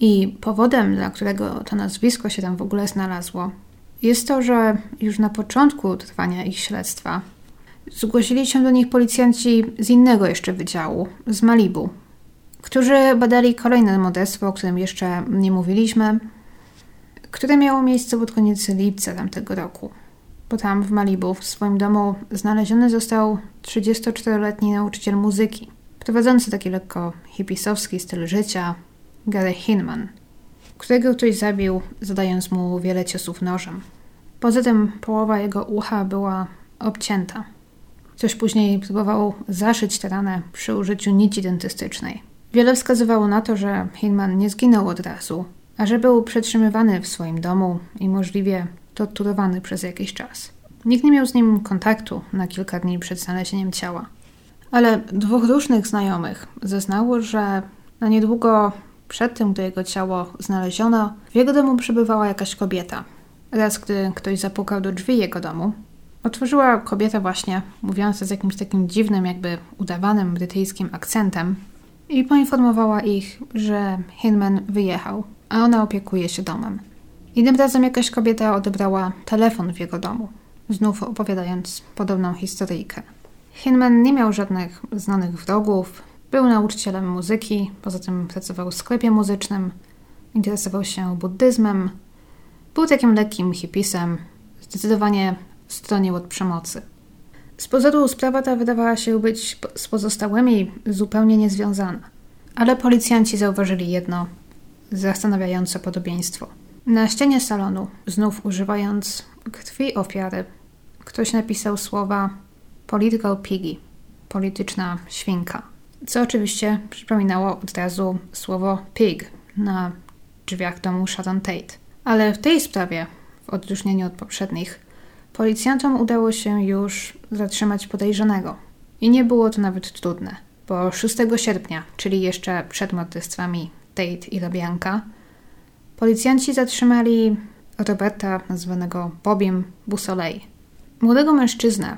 I powodem, dla którego to nazwisko się tam w ogóle znalazło, jest to, że już na początku trwania ich śledztwa zgłosili się do nich policjanci z innego jeszcze wydziału, z Malibu, którzy badali kolejne morderstwo, o którym jeszcze nie mówiliśmy, które miało miejsce pod koniec lipca tamtego roku tam w Malibu w swoim domu znaleziony został 34-letni nauczyciel muzyki, prowadzący taki lekko hipisowski styl życia, Gary Hinman, którego ktoś zabił, zadając mu wiele ciosów nożem. Poza tym połowa jego ucha była obcięta. Ktoś później próbował zaszyć tę ranę przy użyciu nici dentystycznej. Wiele wskazywało na to, że Hinman nie zginął od razu, a że był przetrzymywany w swoim domu i możliwie torturowany przez jakiś czas. Nikt nie miał z nim kontaktu na kilka dni przed znalezieniem ciała. Ale dwóch różnych znajomych zeznało, że na niedługo przed tym, gdy jego ciało znaleziono, w jego domu przebywała jakaś kobieta. Raz, gdy ktoś zapukał do drzwi jego domu, otworzyła kobieta właśnie, mówiąca z jakimś takim dziwnym, jakby udawanym brytyjskim akcentem i poinformowała ich, że Hinman wyjechał, a ona opiekuje się domem. Innym razem jakaś kobieta odebrała telefon w jego domu, znów opowiadając podobną historyjkę. Hinman nie miał żadnych znanych wrogów, był nauczycielem muzyki, poza tym pracował w sklepie muzycznym, interesował się buddyzmem, był takim lekkim hipisem, zdecydowanie stronił od przemocy. Z pozoru sprawa ta wydawała się być z pozostałymi zupełnie niezwiązana, ale policjanci zauważyli jedno zastanawiające podobieństwo. Na ścianie salonu, znów używając krwi ofiary, ktoś napisał słowa political piggy, polityczna świnka, co oczywiście przypominało od razu słowo pig na drzwiach domu Sharon Tate. Ale w tej sprawie, w odróżnieniu od poprzednich, policjantom udało się już zatrzymać podejrzanego. I nie było to nawet trudne, bo 6 sierpnia, czyli jeszcze przed morderstwami Tate i Labianka, policjanci zatrzymali Roberta, nazwanego Bobiem Busolej. Młodego mężczyznę,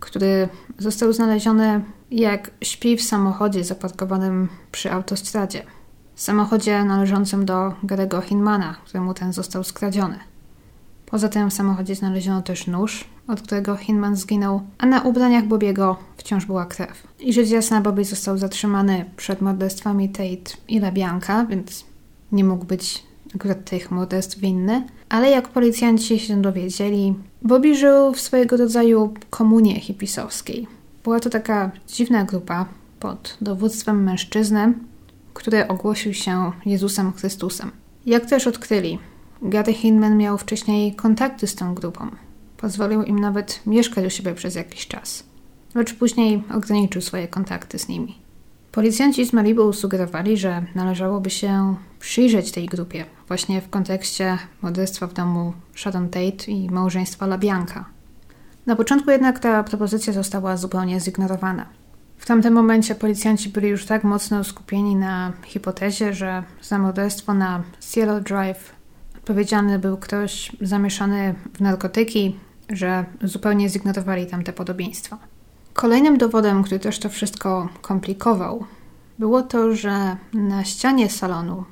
który został znaleziony jak śpi w samochodzie zaparkowanym przy autostradzie. Samochodzie należącym do Garego Hinmana, któremu ten został skradziony. Poza tym w samochodzie znaleziono też nóż, od którego Hinman zginął, a na ubraniach Bobiego wciąż była krew. I rzecz jasna, Bobby został zatrzymany przed morderstwami Tate i Labianka, więc nie mógł być akurat tych morderstw winny. Ale jak policjanci się dowiedzieli, Bobby żył w swojego rodzaju komunie hipisowskiej. Była to taka dziwna grupa pod dowództwem mężczyzny, który ogłosił się Jezusem Chrystusem. Jak też odkryli, Gary Hinman miał wcześniej kontakty z tą grupą. Pozwolił im nawet mieszkać u siebie przez jakiś czas, lecz później ograniczył swoje kontakty z nimi. Policjanci z Malibu sugerowali, że należałoby się przyjrzeć tej grupie, właśnie w kontekście morderstwa w domu Sharon Tate i małżeństwa Labianka. Na początku jednak ta propozycja została zupełnie zignorowana. W tamtym momencie policjanci byli już tak mocno skupieni na hipotezie, że za morderstwo na Cielo Drive odpowiedzialny był ktoś zamieszany w narkotyki, że zupełnie zignorowali tamte podobieństwa. Kolejnym dowodem, który też to wszystko komplikował, było to, że na ścianie salonu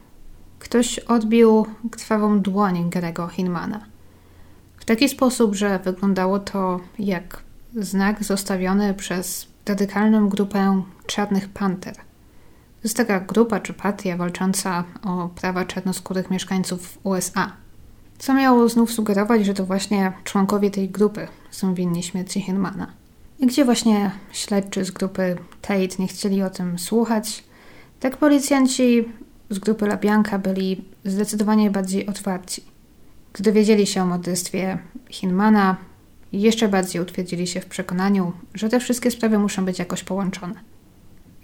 ktoś odbił krwawą dłoń Grego Hinmana. W taki sposób, że wyglądało to jak znak zostawiony przez radykalną grupę Czarnych Panter. To jest taka grupa czy partia walcząca o prawa czarnoskórych mieszkańców USA. Co miało znów sugerować, że to właśnie członkowie tej grupy są winni śmierci Hinmana. I gdzie właśnie śledczy z grupy Tate nie chcieli o tym słuchać, tak policjanci z grupy Labianka byli zdecydowanie bardziej otwarci. Gdy dowiedzieli się o morderstwie Hinmana, jeszcze bardziej utwierdzili się w przekonaniu, że te wszystkie sprawy muszą być jakoś połączone.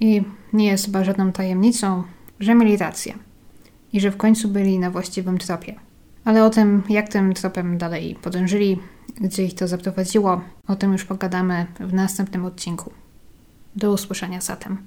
I nie jest chyba żadną tajemnicą, że mieli rację i że w końcu byli na właściwym tropie. Ale o tym, jak tym tropem dalej podążyli, gdzie ich to zaprowadziło, o tym już pogadamy w następnym odcinku. Do usłyszenia zatem.